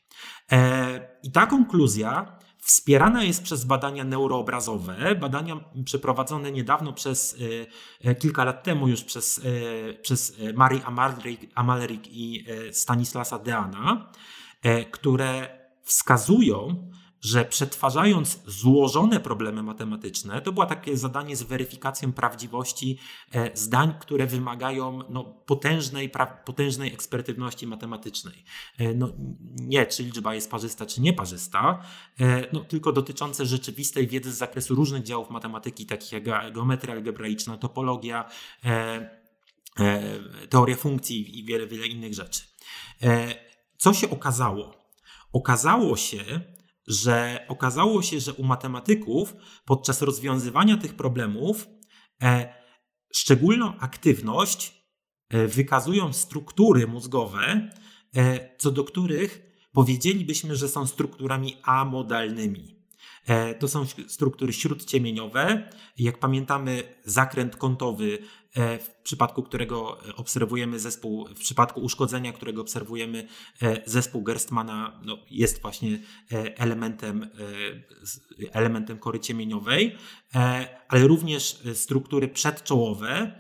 E, I ta konkluzja wspierana jest przez badania neuroobrazowe, badania przeprowadzone niedawno przez, e, e, kilka lat temu już przez, przez Marii Amalrik i Stanislasa Deana, które wskazują, że przetwarzając złożone problemy matematyczne, to było takie zadanie z weryfikacją prawdziwości e, zdań, które wymagają no, potężnej, potężnej ekspertywności matematycznej. E, no, nie, czy liczba jest parzysta, czy nieparzysta, e, no, tylko dotyczące rzeczywistej wiedzy z zakresu różnych działów matematyki, takich jak geometria algebraiczna, topologia, teoria funkcji i wiele, wiele innych rzeczy. co się okazało? Okazało się, że okazało się, że u matematyków podczas rozwiązywania tych problemów e, szczególną aktywność e, wykazują struktury mózgowe, e, co do których powiedzielibyśmy, że są strukturami amodalnymi. E, to są struktury śródciemieniowe. Jak pamiętamy, zakręt kątowy, w przypadku którego obserwujemy zespół, w przypadku uszkodzenia, którego obserwujemy e, zespół Gerstmana, no, jest właśnie elementem, elementem kory ciemieniowej, ale również struktury przedczołowe,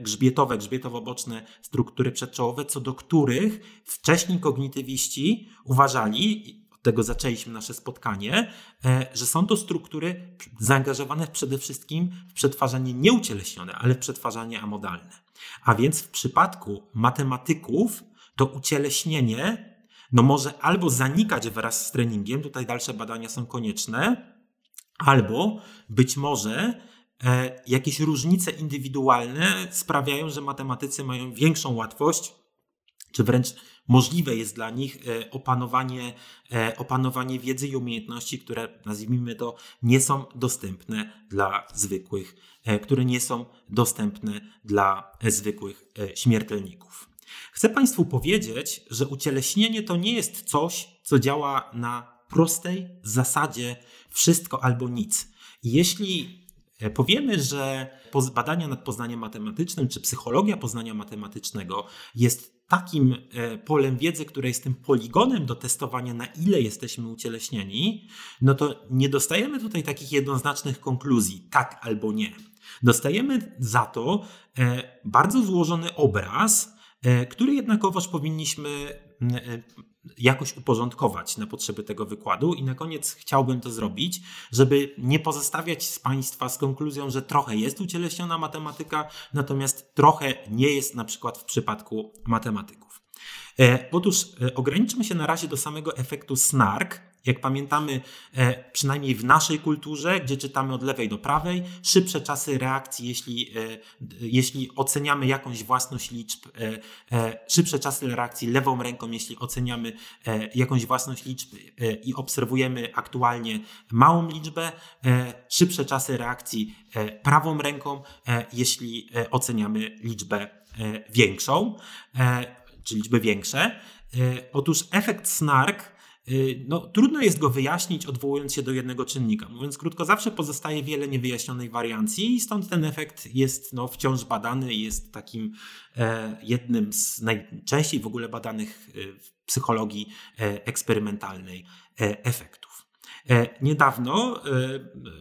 grzbietowe, grzbietowo-boczne struktury przedczołowe, co do których wcześniej kognitywiści uważali, tego zaczęliśmy nasze spotkanie, e, że są to struktury zaangażowane przede wszystkim w przetwarzanie nieucieleśnione, ale w przetwarzanie amodalne. A więc w przypadku matematyków to ucieleśnienie no może albo zanikać wraz z treningiem, tutaj dalsze badania są konieczne, albo być może e, jakieś różnice indywidualne sprawiają, że matematycy mają większą łatwość, czy wręcz możliwe jest dla nich e, opanowanie, e, opanowanie wiedzy i umiejętności, które nazwijmy to nie są dostępne dla zwykłych, e, które nie są dostępne dla zwykłych śmiertelników. Chcę Państwu powiedzieć, że ucieleśnienie to nie jest coś, co działa na prostej zasadzie wszystko albo nic. Jeśli powiemy, że badania nad poznaniem matematycznym czy psychologia poznania matematycznego jest takim e, polem wiedzy, które jest tym poligonem do testowania, na ile jesteśmy ucieleśnieni, no to nie dostajemy tutaj takich jednoznacznych konkluzji, tak albo nie. Dostajemy za to e, bardzo złożony obraz, e, który jednakowoż powinniśmy jakoś uporządkować na potrzeby tego wykładu. I na koniec chciałbym to zrobić, żeby nie pozostawiać z Państwa z konkluzją, że trochę jest ucieleśniona matematyka, natomiast trochę nie jest na przykład w przypadku matematyków. E, otóż e, ograniczmy się na razie do samego efektu snark, jak pamiętamy, e, przynajmniej w naszej kulturze, gdzie czytamy od lewej do prawej, szybsze czasy reakcji, jeśli, e, jeśli oceniamy jakąś własność liczb, e, szybsze czasy reakcji lewą ręką, jeśli oceniamy jakąś własność liczb i obserwujemy aktualnie małą liczbę, szybsze czasy reakcji prawą ręką, jeśli oceniamy liczbę większą, czy liczby większe. Otóż efekt snark no, trudno jest go wyjaśnić, odwołując się do jednego czynnika. Mówiąc krótko, zawsze pozostaje wiele niewyjaśnionej wariancji i stąd ten efekt jest no, wciąż badany i jest takim e, jednym z najczęściej w ogóle badanych e, w psychologii e, eksperymentalnej e, efektów. E, niedawno e,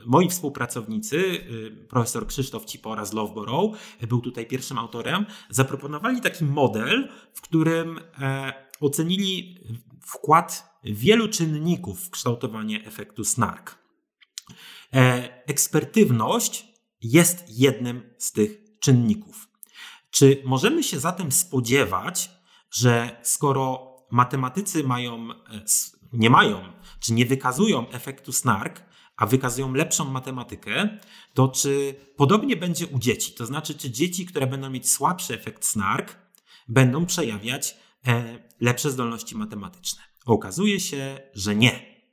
moi współpracownicy, profesor Krzysztof Cipora z Loughborough, był tutaj pierwszym autorem, zaproponowali taki model, w którym ocenili wkład wielu czynników w kształtowanie efektu snark. E, ekspertywność jest jednym z tych czynników. Czy możemy się zatem spodziewać, że skoro matematycy mają, e, nie mają, czy nie wykazują efektu snark, a wykazują lepszą matematykę, to czy podobnie będzie u dzieci? To znaczy, czy dzieci, które będą mieć słabszy efekt snark, będą przejawiać lepsze zdolności matematyczne? Okazuje się, że nie.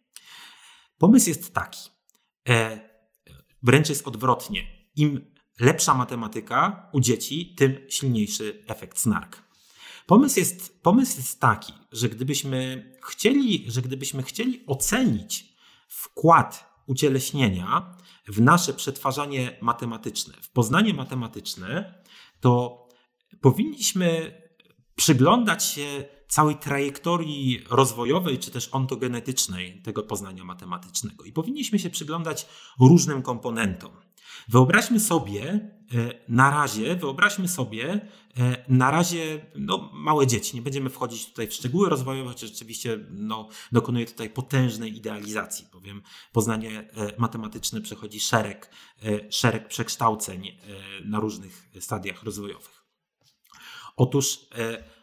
Pomysł jest taki. E, wręcz jest odwrotnie. Im lepsza matematyka u dzieci, tym silniejszy efekt snark. Pomysł jest, pomysł jest taki, że gdybyśmy chcieli, że gdybyśmy chcieli ocenić wkład ucieleśnienia w nasze przetwarzanie matematyczne, w poznanie matematyczne, to powinniśmy przyglądać się całej trajektorii rozwojowej czy też ontogenetycznej tego poznania matematycznego. I powinniśmy się przyglądać różnym komponentom. Wyobraźmy sobie e, na razie, wyobraźmy sobie e, na razie no, małe dzieci. Nie będziemy wchodzić tutaj w szczegóły rozwojowe, chociaż rzeczywiście no, dokonuje tutaj potężnej idealizacji, bowiem poznanie e, matematyczne przechodzi szereg, szereg przekształceń na różnych stadiach rozwojowych. Otóż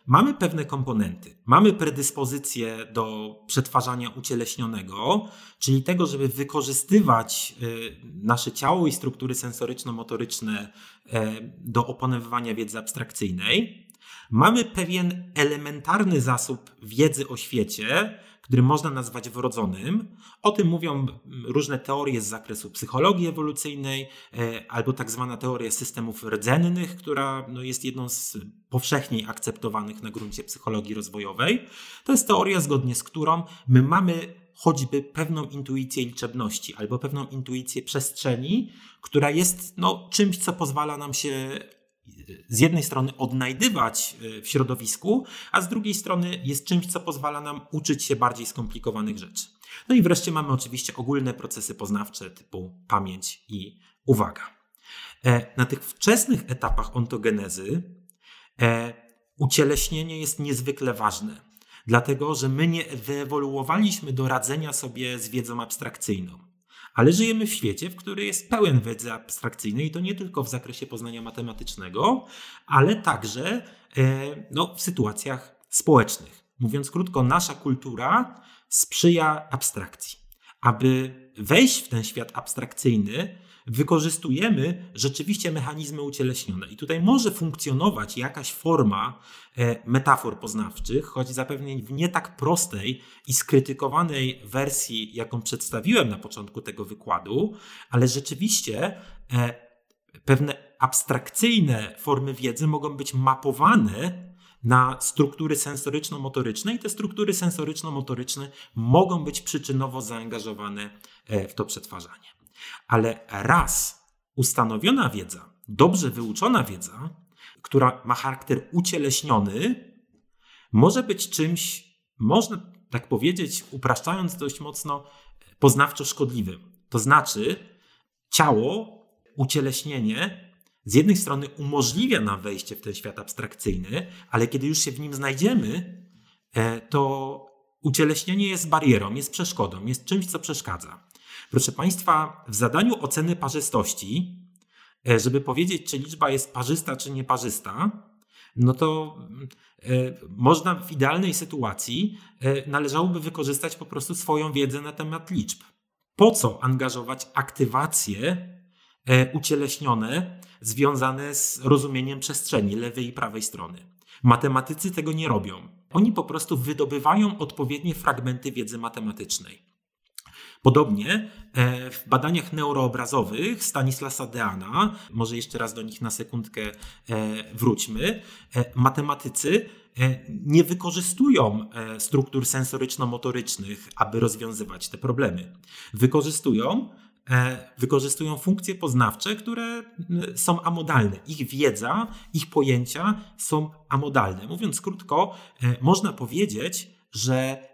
Mamy pewne komponenty. Mamy predyspozycję do przetwarzania ucieleśnionego, czyli tego, żeby wykorzystywać y, nasze ciało i struktury sensoryczno-motoryczne e, do opanowywania wiedzy abstrakcyjnej. Mamy pewien elementarny zasób wiedzy o świecie, który można nazwać wrodzonym. O tym mówią różne teorie z zakresu psychologii ewolucyjnej, e, albo tak zwana teoria systemów rdzennych, która no, jest jedną z powszechniej akceptowanych na gruncie psychologii rozwojowej. To jest teoria, zgodnie z którą my mamy choćby pewną intuicję liczebności albo pewną intuicję przestrzeni, która jest no, czymś, co pozwala nam się z jednej strony odnajdywać e, w środowisku, a z drugiej strony jest czymś, co pozwala nam uczyć się bardziej skomplikowanych rzeczy. No i wreszcie mamy oczywiście ogólne procesy poznawcze typu pamięć i uwaga. E, na tych wczesnych etapach ontogenezy e, ucieleśnienie jest niezwykle ważne, dlatego że my nie wyewoluowaliśmy do radzenia sobie z wiedzą abstrakcyjną. Ale żyjemy w świecie, w który jest pełen wiedzy abstrakcyjnej i to nie tylko w zakresie poznania matematycznego, ale także e, no, w sytuacjach społecznych. Mówiąc krótko, nasza kultura sprzyja abstrakcji. Aby wejść w ten świat abstrakcyjny, wykorzystujemy rzeczywiście mechanizmy ucieleśnione. I tutaj może funkcjonować jakaś forma e, metafor poznawczych, choć zapewne w nie tak prostej i skrytykowanej wersji, jaką przedstawiłem na początku tego wykładu, ale rzeczywiście e, pewne abstrakcyjne formy wiedzy mogą być mapowane na struktury sensoryczno-motoryczne i te struktury sensoryczno-motoryczne mogą być przyczynowo zaangażowane e, w to przetwarzanie. Ale raz ustanowiona wiedza, dobrze wyuczona wiedza, która ma charakter ucieleśniony, może być czymś, można tak powiedzieć, upraszczając dość mocno, poznawczo szkodliwym. To znaczy, ciało, ucieleśnienie z jednej strony umożliwia nam wejście w ten świat abstrakcyjny, ale kiedy już się w nim znajdziemy, e, to ucieleśnienie jest barierą, jest przeszkodą, jest czymś, co przeszkadza. Proszę Państwa, w zadaniu oceny parzystości, e, żeby powiedzieć, czy liczba jest parzysta, czy nieparzysta, no to e, można w idealnej sytuacji e, należałoby wykorzystać po prostu swoją wiedzę na temat liczb. Po co angażować aktywacje ucieleśnione związane z rozumieniem przestrzeni lewej i prawej strony? Matematycy tego nie robią. Oni po prostu wydobywają odpowiednie fragmenty wiedzy matematycznej. Podobnie e, w badaniach neuroobrazowych Stanislasa Deana, może jeszcze raz do nich na sekundkę e, wróćmy, e, matematycy nie wykorzystują struktur sensoryczno-motorycznych, aby rozwiązywać te problemy. Wykorzystują wykorzystują funkcje poznawcze, które są amodalne. Ich wiedza, ich pojęcia są amodalne. Mówiąc krótko, można powiedzieć, że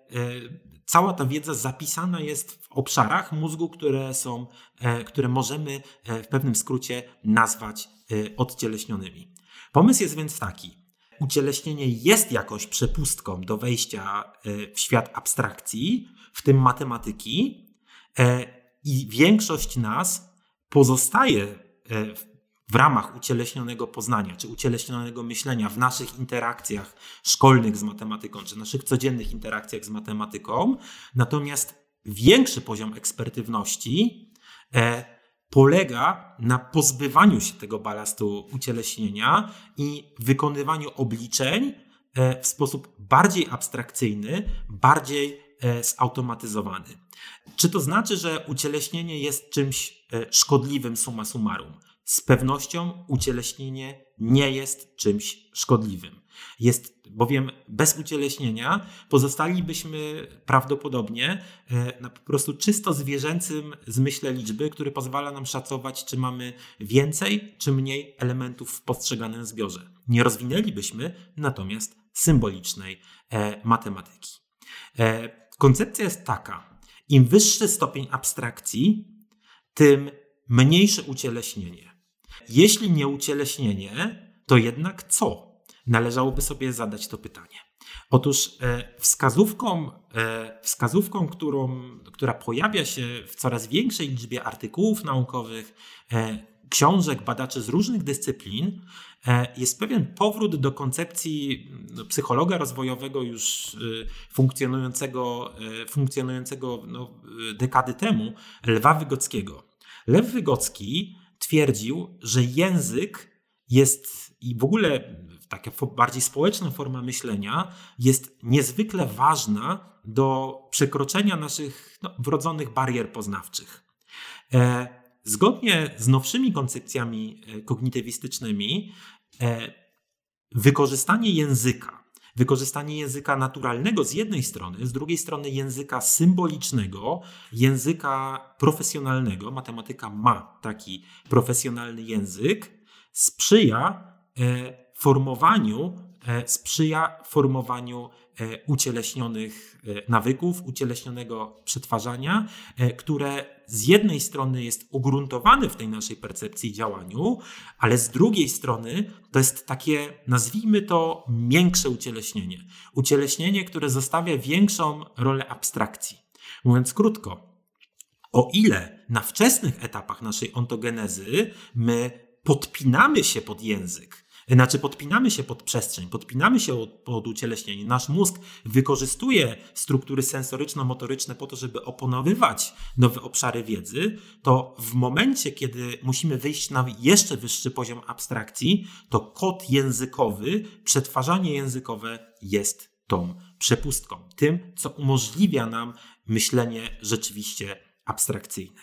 cała ta wiedza zapisana jest w obszarach mózgu, które są, e, które możemy e, w pewnym skrócie nazwać e, odcieleśnionymi. Pomysł jest więc taki. Ucieleśnienie jest jakąś przepustką do wejścia w świat abstrakcji, w tym matematyki, i większość nas pozostaje w w ramach ucieleśnionego poznania, czy ucieleśnionego myślenia w naszych interakcjach szkolnych z matematyką, czy naszych codziennych interakcjach z matematyką. Natomiast większy poziom ekspertywności e, polega na pozbywaniu się tego balastu ucieleśnienia i wykonywaniu obliczeń e, w sposób bardziej abstrakcyjny, bardziej e, zautomatyzowany. Czy to znaczy, że ucieleśnienie jest czymś e, szkodliwym summa summarum? Z pewnością ucieleśnienie nie jest czymś szkodliwym. Jest bowiem bez ucieleśnienia pozostalibyśmy prawdopodobnie e, na po prostu czysto zwierzęcym zmyśle liczby, który pozwala nam szacować, czy mamy więcej czy mniej elementów w postrzeganym zbiorze. Nie rozwinęlibyśmy natomiast symbolicznej e, matematyki. E, koncepcja jest taka: im wyższy stopień abstrakcji, tym mniejsze ucieleśnienie. Jeśli nie ucieleśnienie, to jednak co? Należałoby sobie zadać to pytanie. Otóż e, wskazówką, e, wskazówką którą, która pojawia się w coraz większej liczbie artykułów naukowych, e, książek badaczy z różnych dyscyplin, jest pewien powrót do koncepcji no, psychologa rozwojowego już funkcjonującego, funkcjonującego no, dekady temu, Lwa Wygockiego. Lew Wygocki twierdził, że język jest i w ogóle taka bardziej społeczna forma myślenia jest niezwykle ważna do przekroczenia naszych no, wrodzonych barier poznawczych. E, zgodnie z nowszymi koncepcjami e, kognitywistycznymi, e, wykorzystanie języka, wykorzystanie języka naturalnego z jednej strony, z drugiej strony języka symbolicznego, języka profesjonalnego, matematyka ma taki profesjonalny język, sprzyja formowaniu, sprzyja formowaniu E, ucieleśnionych e, nawyków, ucieleśnionego przetwarzania, e, które z jednej strony jest ugruntowane w tej naszej percepcji i działaniu, ale z drugiej strony to jest takie, nazwijmy to, miększe ucieleśnienie. Ucieleśnienie, które zostawia większą rolę abstrakcji. Mówiąc krótko, o ile na wczesnych etapach naszej ontogenezy my podpinamy się pod język, znaczy podpinamy się pod przestrzeń, podpinamy się pod ucieleśnienie. Nasz mózg wykorzystuje struktury sensoryczno-motoryczne po to, żeby oponowywać nowe obszary wiedzy, to w momencie, kiedy musimy wyjść na jeszcze wyższy poziom abstrakcji, to kod językowy, przetwarzanie językowe jest tą przepustką, tym, co umożliwia nam myślenie rzeczywiście abstrakcyjne.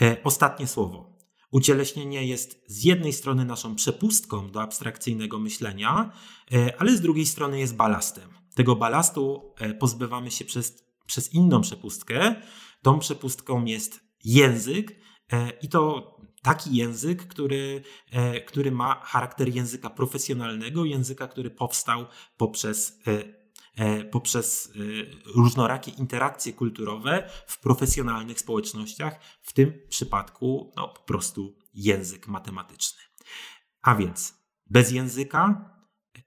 E, ostatnie słowo. Ucieleśnienie jest z jednej strony naszą przepustką do abstrakcyjnego myślenia, e, ale z drugiej strony jest balastem. Tego balastu e, pozbywamy się przez, przez inną przepustkę. Tą przepustką jest język e, i to taki język, który, który ma charakter języka profesjonalnego, języka, który powstał poprzez poprzez e, różnorakie interakcje kulturowe w profesjonalnych społecznościach, w tym przypadku no, po prostu język matematyczny. A więc bez języka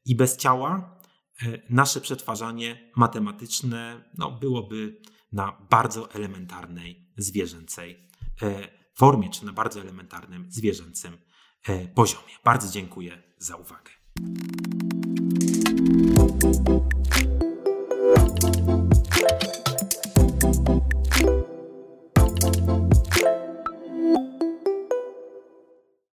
i bez ciała e, nasze przetwarzanie matematyczne no, byłoby na bardzo elementarnej zwierzęcej formie, czy na bardzo elementarnym zwierzęcym poziomie. Bardzo dziękuję za uwagę.